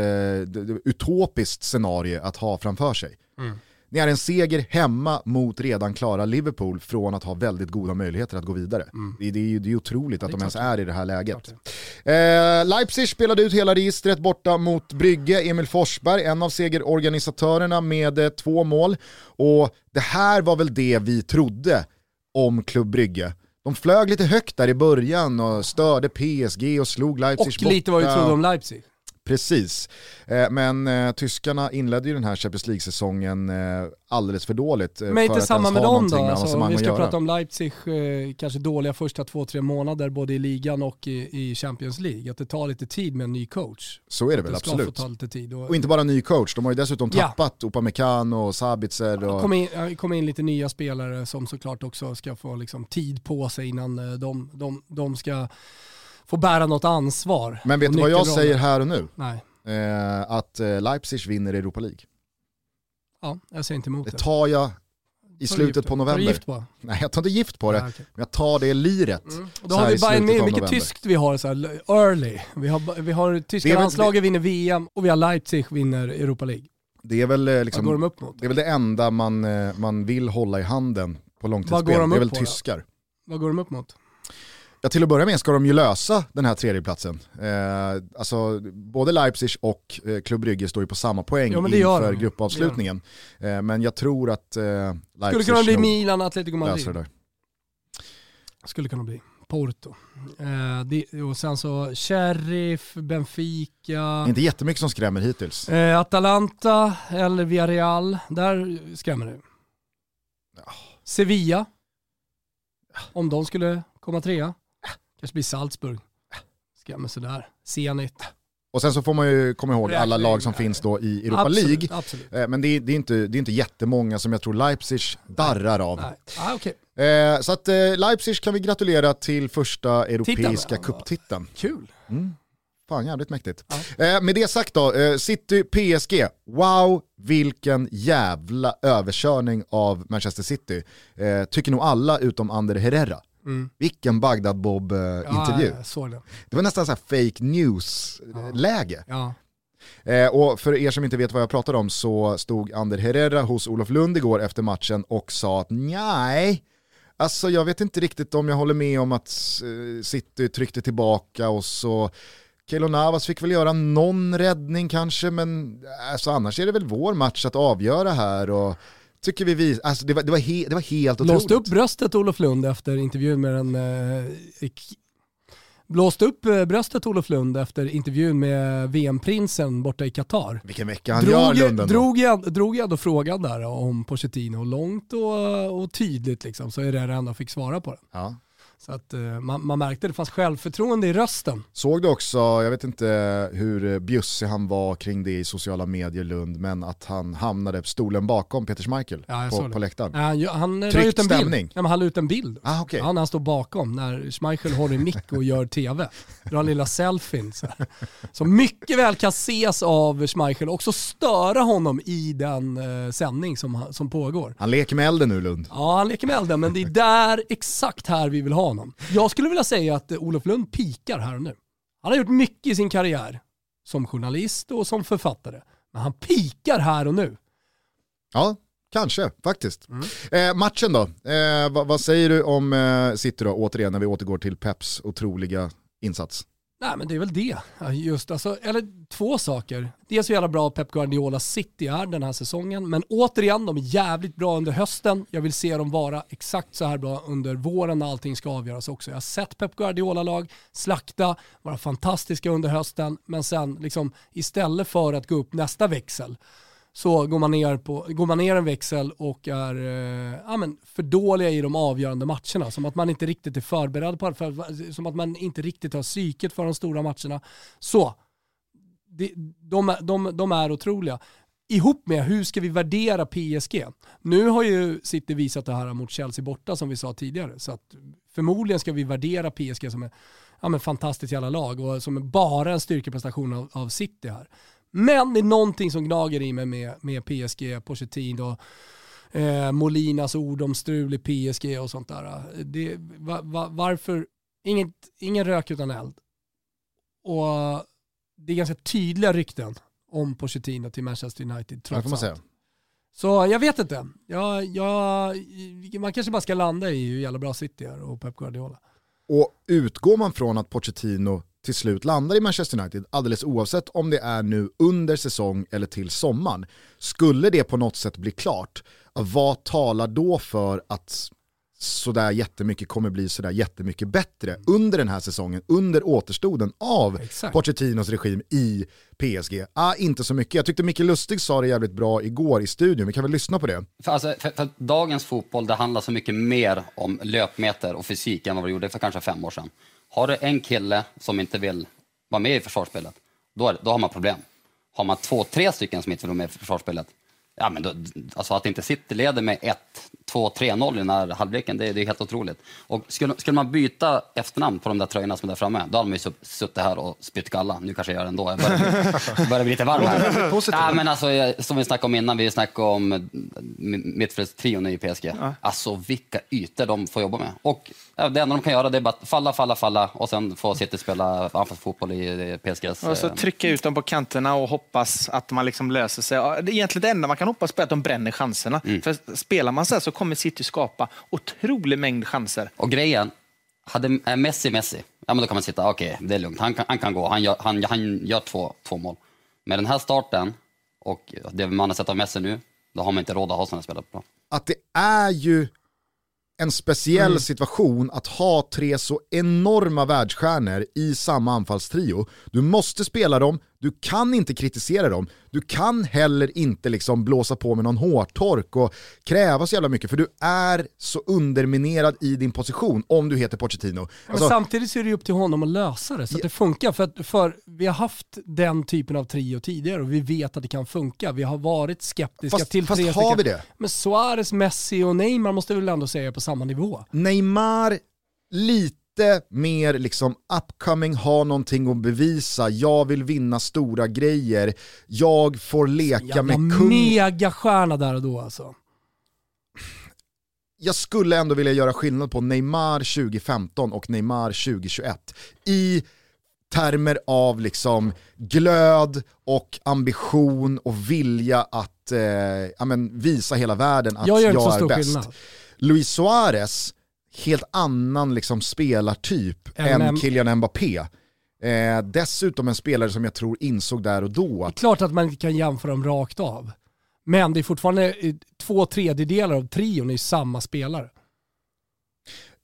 utopiskt scenario att ha framför sig. Mm. Ni är en seger hemma mot redan klara Liverpool från att ha väldigt goda möjligheter att gå vidare. Mm. Det, det, är ju det är otroligt att de ens är i det här läget. Det. Eh, Leipzig spelade ut hela registret borta mot Brygge, Emil Forsberg, en av segerorganisatörerna med eh, två mål. Och det här var väl det vi trodde om Klubb Brygge de flög lite högt där i början och störde PSG och slog Leipzig Och lite vad vi trodde om Leipzig. Precis, eh, men eh, tyskarna inledde ju den här Champions League-säsongen eh, alldeles för dåligt. Men inte samma med dem då? Alltså, om vi ska prata om Leipzig, eh, kanske dåliga första två, tre månader både i ligan och i, i, Champions League. Att det tar lite tid med en ny coach. Så är det väl, det absolut. Få ta lite tid och, och inte bara ny coach, de har ju dessutom Ja. tappat Upamecano och Sabitzer. Och... kommer in, kommer in lite nya spelare som såklart också ska få liksom tid på sig innan eh, de, de, de ska få bära något ansvar. Men vet du vad jag säger här och nu? Nej, Eh, att eh, Leipzig vinner Europa League. ja, jag säger inte emot Det det. tar jag i slutet på Tar du november. gift på? Nej jag tar inte gift på det, Ja, okej. men jag tar det liret. Mm. Då har vi Bayern mycket november. tyskt vi har så här, early. Vi har, vi har tyska väl- landslaget vinner VM och vi har Leipzig vinner Europa League. Det är väl, eh, Vad går liksom, de upp mot? det är väl det enda man, eh, man vill hålla i handen på långtidsspel. de Det är väl på tyskar. Vad går de upp mot? Ja, till att börja med ska de ju lösa den här tredjeplatsen. Eh, alltså, både Leipzig och eh, Klubb Brygge står ju på samma poäng Ja, det inför de. gruppavslutningen. Eh, men jag tror att eh, Skulle Leipzig kunna bli Milan, Atletico löser Madrid. det där. Skulle kunna bli. Porto. Eh, det, och sen så Sheriff, Benfica, Inte jättemycket som skrämmer hittills. eh, Atalanta eller Villarreal. Där skrämmer det. Sevilla. Om de skulle komma trea. Kanske blir Salzburg. Skrämmer sådär. Zenit. Och sen så får man ju komma ihåg alla lag som finns då i Europa Absolut, League. absolut. Eh, Men det är, det, är inte, det är inte jättemånga som jag tror Leipzig darrar av. Nej. Ah, okej. Eh, så att eh, Leipzig kan vi gratulera till första europeiska ja. cuptiteln. Kul. Fan jävligt mäktigt. Eh, med det sagt då, City PSG, wow vilken jävla överkörning av Manchester City. Tycker nog alla utom Ander Herrera. Vilken Bagdad Bob-intervju. Ja, jag såg det. Det var nästan så här fake news-läge. Ja. Eh, och för er som inte vet vad jag pratar om så stod Ander Herrera hos Olof Lund igår efter matchen och sa att nej, alltså jag vet inte riktigt om jag håller med om att eh, City tryckte tillbaka och så Keylor Navas fick väl göra någon räddning kanske, men alltså, annars är det väl vår match att avgöra här. Och tycker vi, vi alltså, det, var, det, var he, det var helt otroligt. Blåste upp bröstet Olof Lund efter intervjun med den... Eh, blåste upp eh, bröstet Olof Lund efter intervjun med VM-prinsen borta i Qatar. Vilken vecka han gör Drog, Lund ändå. drog, jag, drog jag då frågan där om Pochettino långt och, och tydligt liksom, så är det ändå fick svara på den. Ja. Så att eh, man, man märkte det fanns självförtroende i rösten. Såg du också, jag vet inte hur bjussig han var kring det i sociala medier Lund, men att han hamnade på stolen bakom Peter Schmeichel Ja, på, på läktaren. Ja, Han, han la ut en bild. Ja, men han la ut en bild. Ah, när han står bakom, när Schmeichel håller i mick och gör tv. Drar lilla selfien. Så, här. så mycket väl kan ses av Schmeichel och också störa honom i den eh, sändning som, som pågår. Han leker med elden nu Lund. Ja, han leker med elden, men det är där, exakt här vi vill ha honom. Jag skulle vilja säga att eh, Olof Lund pikar här och nu. Han har gjort mycket i sin karriär, som journalist och som författare. Men han pikar här och nu. Ja, kanske faktiskt. Mm. Eh, matchen då, eh, vad, vad säger du om eh, City då, återigen när vi återgår till Peps otroliga insats? Nej men det är väl det. Just, alltså, eller två saker. Det är så jävla bra Pep Guardiola City är den här säsongen. Men återigen, de är jävligt bra under hösten. Jag vill se dem vara exakt så här bra under våren när allting ska avgöras också. Jag har sett Pep Guardiola-lag slakta, vara fantastiska under hösten. Men sen liksom, istället för att gå upp nästa växel så går man ner, på, går man ner en växel och är eh, ja, men för dåliga i de avgörande matcherna. Som att man inte riktigt är förberedd på det, för, som att man inte riktigt har psyket för de stora matcherna. Så, de, de, är- de, de är otroliga. Ihop med hur ska vi värdera PSG? Nu har ju City visat det här mot Chelsea borta som vi sa tidigare. Så att förmodligen ska vi värdera PSG som ett ja, men fantastiskt jävla lag och som bara en styrkeprestation av, av City här. Men det är någonting som gnager i mig med, med PSG, Pochettino, eh, Molinas ord om strul i PSG och sånt där. Det, va, va, varför? Inget, ingen rök utan eld. Och det är ganska tydliga rykten om Pochettino till Manchester United trots får man säga. allt. Så jag vet inte. Jag, jag, man kanske bara ska landa i hur jävla bra City är och Pep Guardiola. Och utgår man från att Pochettino till slut landar i Manchester United, alldeles oavsett om det är nu under säsong eller till sommaren, skulle det på något sätt bli klart, vad talar då för att sådär jättemycket kommer bli sådär jättemycket bättre under den här säsongen, under återstoden av Exakt. Pochettinos regim i PSG? Ah, inte så mycket. Jag tyckte Micke Lustig sa det jävligt bra igår i studion, vi kan väl lyssna på det. För, alltså, för, för dagens fotboll det handlar så mycket mer om löpmeter och fysik än vad det gjorde för kanske fem år sedan. Har du en kille som inte vill vara med i försvarsspelet, då, är, då har man problem. Har man två, tre stycken som inte vill vara med i försvarsspelet, ja, men då, alltså att inte City leder med 1, 2, 3-0 i den här halvleken, det, det är helt otroligt. Och skulle, skulle man byta efternamn på de där tröjorna som är där framme, då hade man ju sutt- suttit här och spytt galla. Nu kanske jag gör det ändå, jag börjar, börjar bli lite varm här. Ja, men alltså, jag- som vi snackade om innan, vi snackade om mittfältstrion i PSG. Alltså vilka ytor de får jobba med. Och ja, det enda de kan göra det är bara att falla, falla, falla och sen få City spela anfallsfotboll i PSGs... Och så eh, trycka ut dem på kanterna och hoppas att man liksom löser sig. Ja, det är egentligen det enda man kan hoppas på att de bränner chanserna. Mm. För spelar man så här så kommer City skapa otrolig mängd chanser. Och grejen, hade är Messi Messi, ja men då kan man sitta, okej, det är lugnt, han kan, han kan gå, han gör, han, han gör två, två mål. Med den här starten och det man har sett av Messi nu, då har man inte råd att ha sådana spelare på plan. att det är ju en speciell Mm. situation att ha tre så enorma världsstjärnor i samma anfallstrio. Du måste spela dem, Du kan inte kritisera dem, du kan heller inte liksom blåsa på med någon hårtork och kräva så jävla mycket för du är så underminerad i din position om du heter Pochettino. Men Alltså, samtidigt så är det ju upp till honom att lösa det så att det funkar. För, att, för vi har haft den typen av trio tidigare och vi vet att det kan funka. Vi har varit skeptiska fast till fast tre har vi det? Men Suarez, Messi och Neymar måste väl ändå säga på samma nivå. Neymar, lite mer liksom upcoming, har någonting att bevisa, jag vill vinna stora grejer, jag får leka Jävla med kung. megastjärna där och då alltså. jag skulle ändå vilja göra skillnad på Neymar 2015 och Neymar 2021 i termer av liksom glöd och ambition och vilja att eh, ja, men visa hela världen att Jag jag, är bäst. skillnad. Luis Suarez, helt annan liksom spelartyp Än. Kylian Mbappé. Eh, dessutom en spelare som jag tror insåg där och då Det är att klart att man inte kan jämföra dem rakt av. Men det är fortfarande eh, två tredjedelar av trion är ju samma spelare.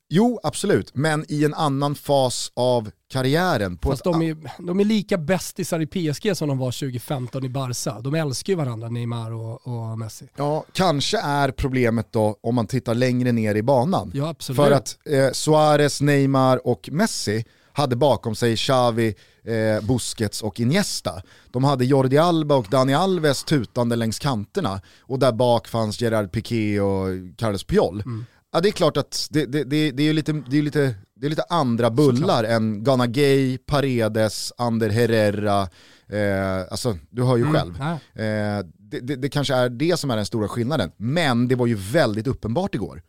Jo, absolut, men i en annan fas av karriären. På Fast ett de är, de är lika bästisar i PSG som de var 2015 i Barca. De älskar ju varandra, Neymar och, och Messi. Ja, kanske är problemet då om man tittar längre ner i banan. Ja, absolut. För att eh, Suarez, Neymar och Messi hade bakom sig Xavi, eh, Busquets och Iniesta. De hade Jordi Alba och Dani Alves tutande längs kanterna och där bak fanns Gerard Piqué och Carlos Puyol. Mm. Ja, det är klart att det, det, det, det, är lite, det, är lite, det är lite andra bullar än Ghana Gay, Paredes, Ander Herrera. Eh, alltså, du hör ju Mm, själv. Eh, det, det, det kanske är det som är den stora skillnaden. Men det var ju väldigt uppenbart igår.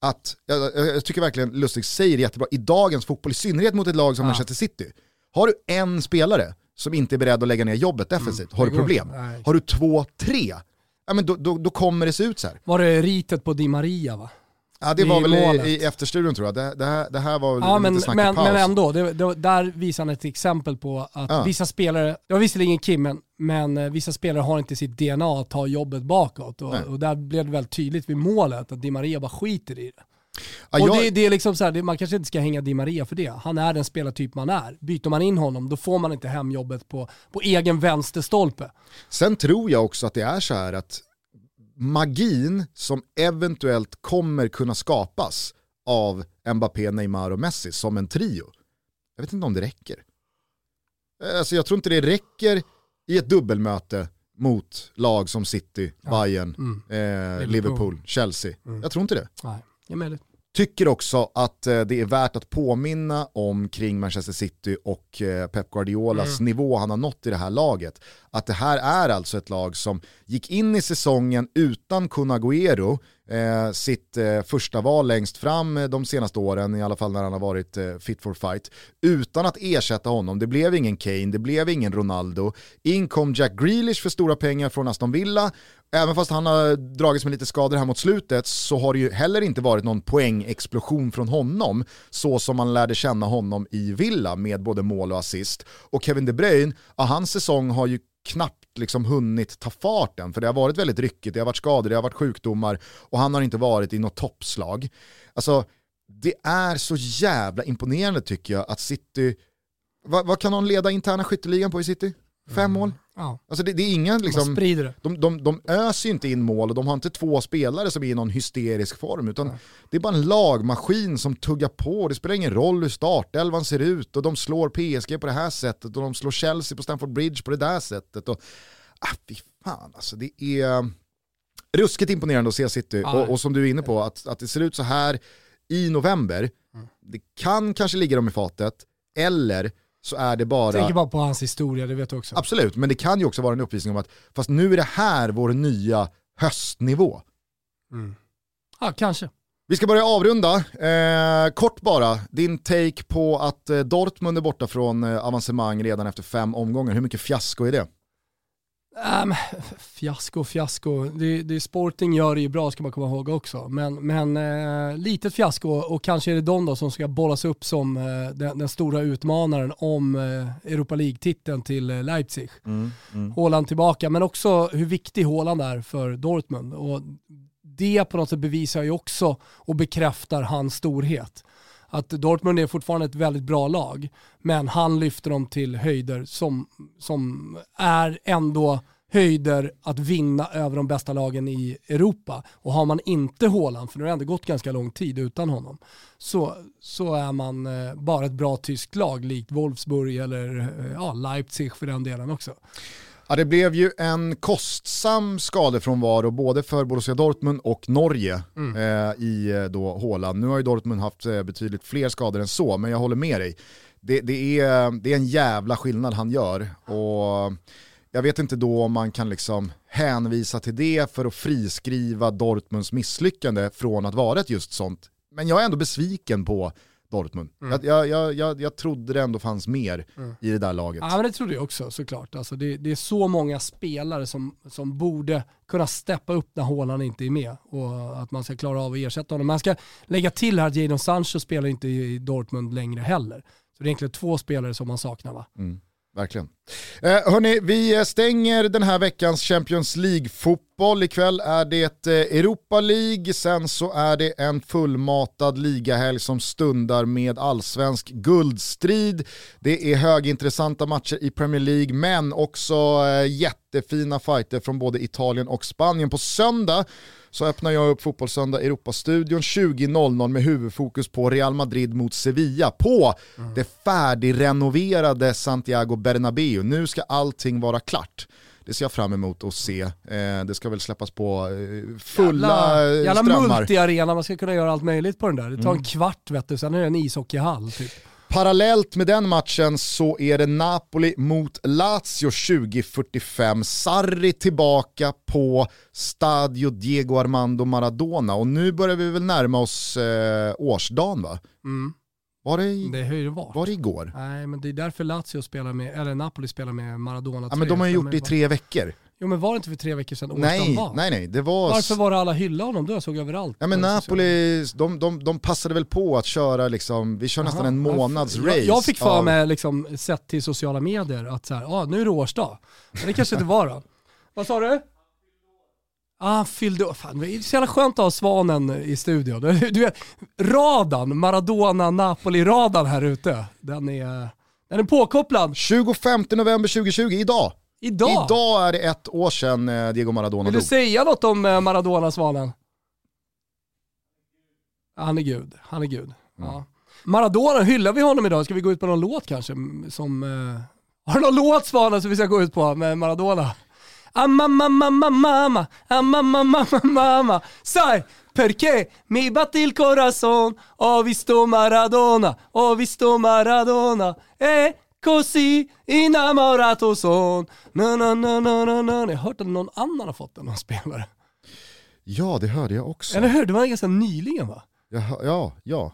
Att, jag, jag, tycker verkligen Lustig säger det jättebra, i dagens fotboll, i synnerhet mot ett lag som Ja. Manchester City, har du en spelare som inte är beredd att lägga ner jobbet defensivt, har det du problem. Nej. Har du två, tre, ja, men då, då, då kommer det se ut så här. Var det ritet på Di Maria va? Ja, det I var väl målet. i, i efterstudion tror jag, det, det, här, det här var väl Ja men, men, paus. men ändå, det, det, där visar han ett exempel på att Ja. vissa spelare, det var visserligen Kim, men, men eh, vissa spelare har inte sitt DNA att ta jobbet bakåt. Och, och där blev det väldigt tydligt vid målet att Di Maria bara skiter i det. Ja, och jag- det, det är liksom så här, det, man kanske inte ska hänga Di Maria för det. Han är den spelartyp man är. Byter man in honom, då får man inte hem jobbet på, på egen vänsterstolpe. Sen tror jag också att det är så här att magin som eventuellt kommer kunna skapas av Mbappé, Neymar och Messi som en trio, jag vet inte om det räcker. Alltså jag tror inte det räcker i ett dubbelmöte mot lag som City, Bayern, Mm. eh, Liverpool. Chelsea. Jag tror inte det. Nej, det är. Tycker också att eh, det är värt att påminna om kring Manchester City och eh, Pep Guardiolas nivå han har nått i det här laget. Att det här är alltså ett lag som gick in i säsongen utan Kun Agüero, eh, sitt eh, första val längst fram eh, de senaste åren, i alla fall när han har varit eh, fit for fight, utan att ersätta honom. Det blev ingen Kane, det blev ingen Ronaldo. In kom Jack Grealish för stora pengar från Aston Villa. Även fast han har dragits med lite skador här mot slutet så har det ju heller inte varit någon poängexplosion från honom så som man lärde känna honom i Villa med både mål och assist. Och Kevin De Bruyne, ja, hans säsong har ju knappt liksom hunnit ta fart än för det har varit väldigt ryckigt, det har varit skador, det har varit sjukdomar och han har inte varit i något toppslag. Alltså det är så jävla imponerande tycker jag att City, vad, vad kan de leda interna skytteligan på i City? Fem mål? Ja. Alltså det, det är inga liksom, det. de, de, de öser ju inte in mål och de har inte två spelare som är i någon hysterisk form utan det är bara en lagmaskin som tuggar på. Det spelar ingen roll hur startelvan ser ut och de slår PSG på det här sättet och de slår Chelsea på Stamford Bridge på det där sättet. Och, ah, fy fan alltså det är ruskigt imponerande att se City Ja. och, och som du är inne på att, att det ser ut så här i november, det kan kanske ligga dem i fatet eller så är det bara... Tänker bara på hans historia, det vet du också. Absolut, men det kan ju också vara en uppvisning om att fast nu är det här vår nya höstnivå. Ja, kanske. Vi ska börja avrunda. Eh, kort bara, din take på att eh, Dortmund är borta från eh, avancemang redan efter fem omgångar. Hur mycket fiasko är det? Ähm, fiasko, fiasko. Det, det Sporting gör det ju bra ska man komma ihåg också. Men, men eh, litet fiasko och kanske är det de då som ska bollas upp som eh, den, den stora utmanaren om eh, Europa League-titeln till eh, Leipzig. Haaland tillbaka, men också hur viktig Haaland är för Dortmund. Och det på något sätt bevisar ju också och bekräftar hans storhet. Att Dortmund är fortfarande ett väldigt bra lag, men han lyfter dem till höjder som, som är ändå höjder att vinna över de bästa lagen i Europa. Och har man inte Haaland, för nu har det ändå gått ganska lång tid utan honom, så, så är man eh, bara ett bra tyskt lag, likt Wolfsburg eller eh, ja, Leipzig för den delen också. Ja, det blev ju en kostsam skadefrånvaro både för Borussia Dortmund och Norge Mm. eh, i eh, då Haaland. Nu har ju Dortmund haft eh, betydligt fler skador än så, men jag håller med dig. Det, det, är, det är en jävla skillnad han gör. Och jag vet inte då om man kan liksom hänvisa till det för att friskriva Dortmunds misslyckande från att vara ett just sånt. Men jag är ändå besviken på Dortmund. Jag, jag, jag, jag, jag trodde det ändå fanns mer i det där laget. Ja men det trodde jag också såklart. Alltså det, det är så många spelare som, som borde kunna steppa upp när Haaland inte är med och att man ska klara av att ersätta honom. Man ska lägga till här att Jadon Sancho spelar inte i Dortmund längre heller. Så det är egentligen två spelare som man saknar va? Verkligen. Eh, hörni, vi stänger den här veckans Champions League-fotboll. Ikväll är det eh, Europa League, sen så är det en fullmatad ligahelg som stundar med allsvensk guldstrid. Det är högintressanta matcher i Premier League, men också eh, jättefina fighter från både Italien och Spanien. På söndag så öppnar jag upp Fotbollssöndag Europastudion 20.00 med huvudfokus på Real Madrid mot Sevilla på det färdigrenoverade Santiago Bernabéu. Nu ska allting vara klart. Det ser jag fram emot att se. Eh, det ska väl släppas på eh, fulla Jävla, eh, jävla strömmar. multiarena, man ska kunna göra allt möjligt på den där. Det tar en kvart vet du, sen är det en ishockeyhall typ. Parallellt med den matchen så är det Napoli mot Lazio 2045. Sarri tillbaka på Stadio Diego Armando Maradona och nu börjar vi väl närma oss eh, årsdagen va? Mm. Var det, i, Det har ju varit. var det igår? Nej men det är därför Lazio spelar med, eller Napoli spelar med Maradona Ja men de har ju gjort det i tre veckor. Jo men var det inte för tre veckor sedan Nej, var? nej, nej. Det var... Varför var det alla hylla honom då? Jag såg överallt. Ja men Napoli, de, de, de passade väl på att köra liksom, vi kör nästan Aha, en månads jag, race. Jag fick för av- mig, liksom, sett till sociala medier, att så här, ah, nu är det årsdag. Men det kanske inte var då. Vad sa du? Ah, fyllde. Fan, det är så jävla skönt att ha Svanen i studion. Du, du vet, radan, Maradona-Napoli-radan här ute, den är, den är påkopplad. 25 november 2020, idag. Idag! Idag är det ett år sedan eh, Diego Maradona Vill du dog. säga något om eh, Maradona, Svanen? Ja, Han är gud, han är gud. Ja. Maradona, hyllar vi honom idag? Ska vi gå ut på någon låt kanske? Som, eh... Har du någon låt Svanen som vi ska gå ut på med Maradona? Amma mamma mamma amma mamma mamma sai perché mi batti il corazon, ho visto Maradona, ho visto Maradona, e così innamorato son, na na na na na na. Jag har hört att någon annan har fått den, någon spelare. Ja det hörde jag också. Eller hur? Det var ganska nyligen va? Ja, ja, ja.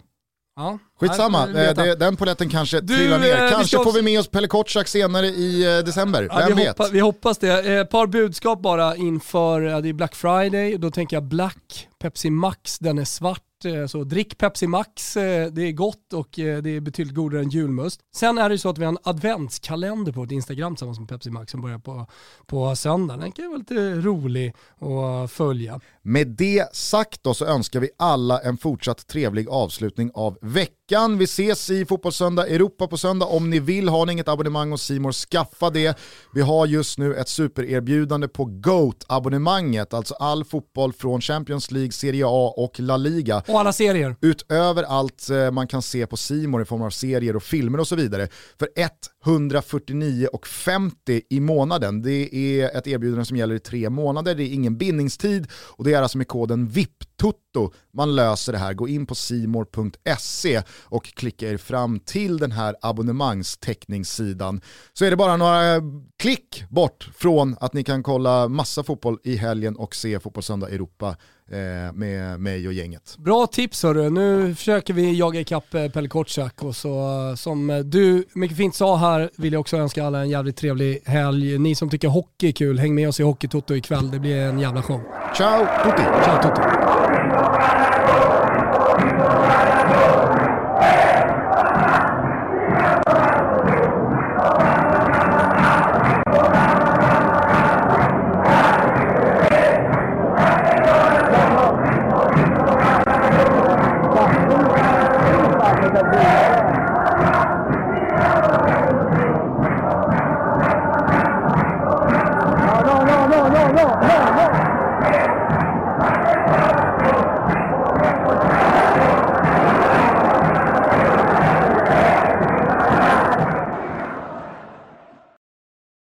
Ja. Skitsamma, eh, det- det, den poletten kanske Du, trillar eh, ner. vi Kanske ska får också- vi med oss Pelle Kotschack senare i eh, december, Ja, vem vi, vet? hoppas, vi hoppas det. Ett par budskap bara inför, det är Black Friday, då tänker jag Black, Pepsi Max, den är svart. eh, Så drick Pepsi Max, eh, det är gott och eh, det är betydligt godare än julmust. Sen är det så att vi har en adventskalender på vårt Instagram tillsammans med Pepsi Max som börjar på, på söndag. Den kan vara lite rolig att följa. Med det sagt då så önskar vi alla en fortsatt trevlig avslutning av veckan. Vi ses i Fotbollssöndag Europa på söndag. Om ni vill, har ni inget abonnemang hos Simor skaffa det. Vi har just nu ett supererbjudande på GOAT-abonnemanget, alltså all fotboll från Champions League, Serie A och La Liga. Och alla serier. Utöver allt eh, man kan se på Simor i form av serier och filmer och så vidare. För 149,50 i månaden. Det är ett erbjudande som gäller i tre månader, det är ingen bindningstid och det är alltså med koden VIPTOTO man löser det här. Gå in på simor.se och klicka er fram till den här abonnemangstäckningssidan. Så är det bara några eh, klick bort från att ni kan kolla massa fotboll i helgen och se Fotbollssöndag Europa med mig och gänget. Bra tips hörru. Nu försöker vi jaga ikapp eh, Pelle Kotschack och så eh, som eh, du mycket fint sa här vill jag också önska alla en jävligt trevlig helg. Ni som tycker hockey är kul, häng med oss i Hockeytoto ikväll. Det blir en jävla show. Ciao tutti! Ciao Toto.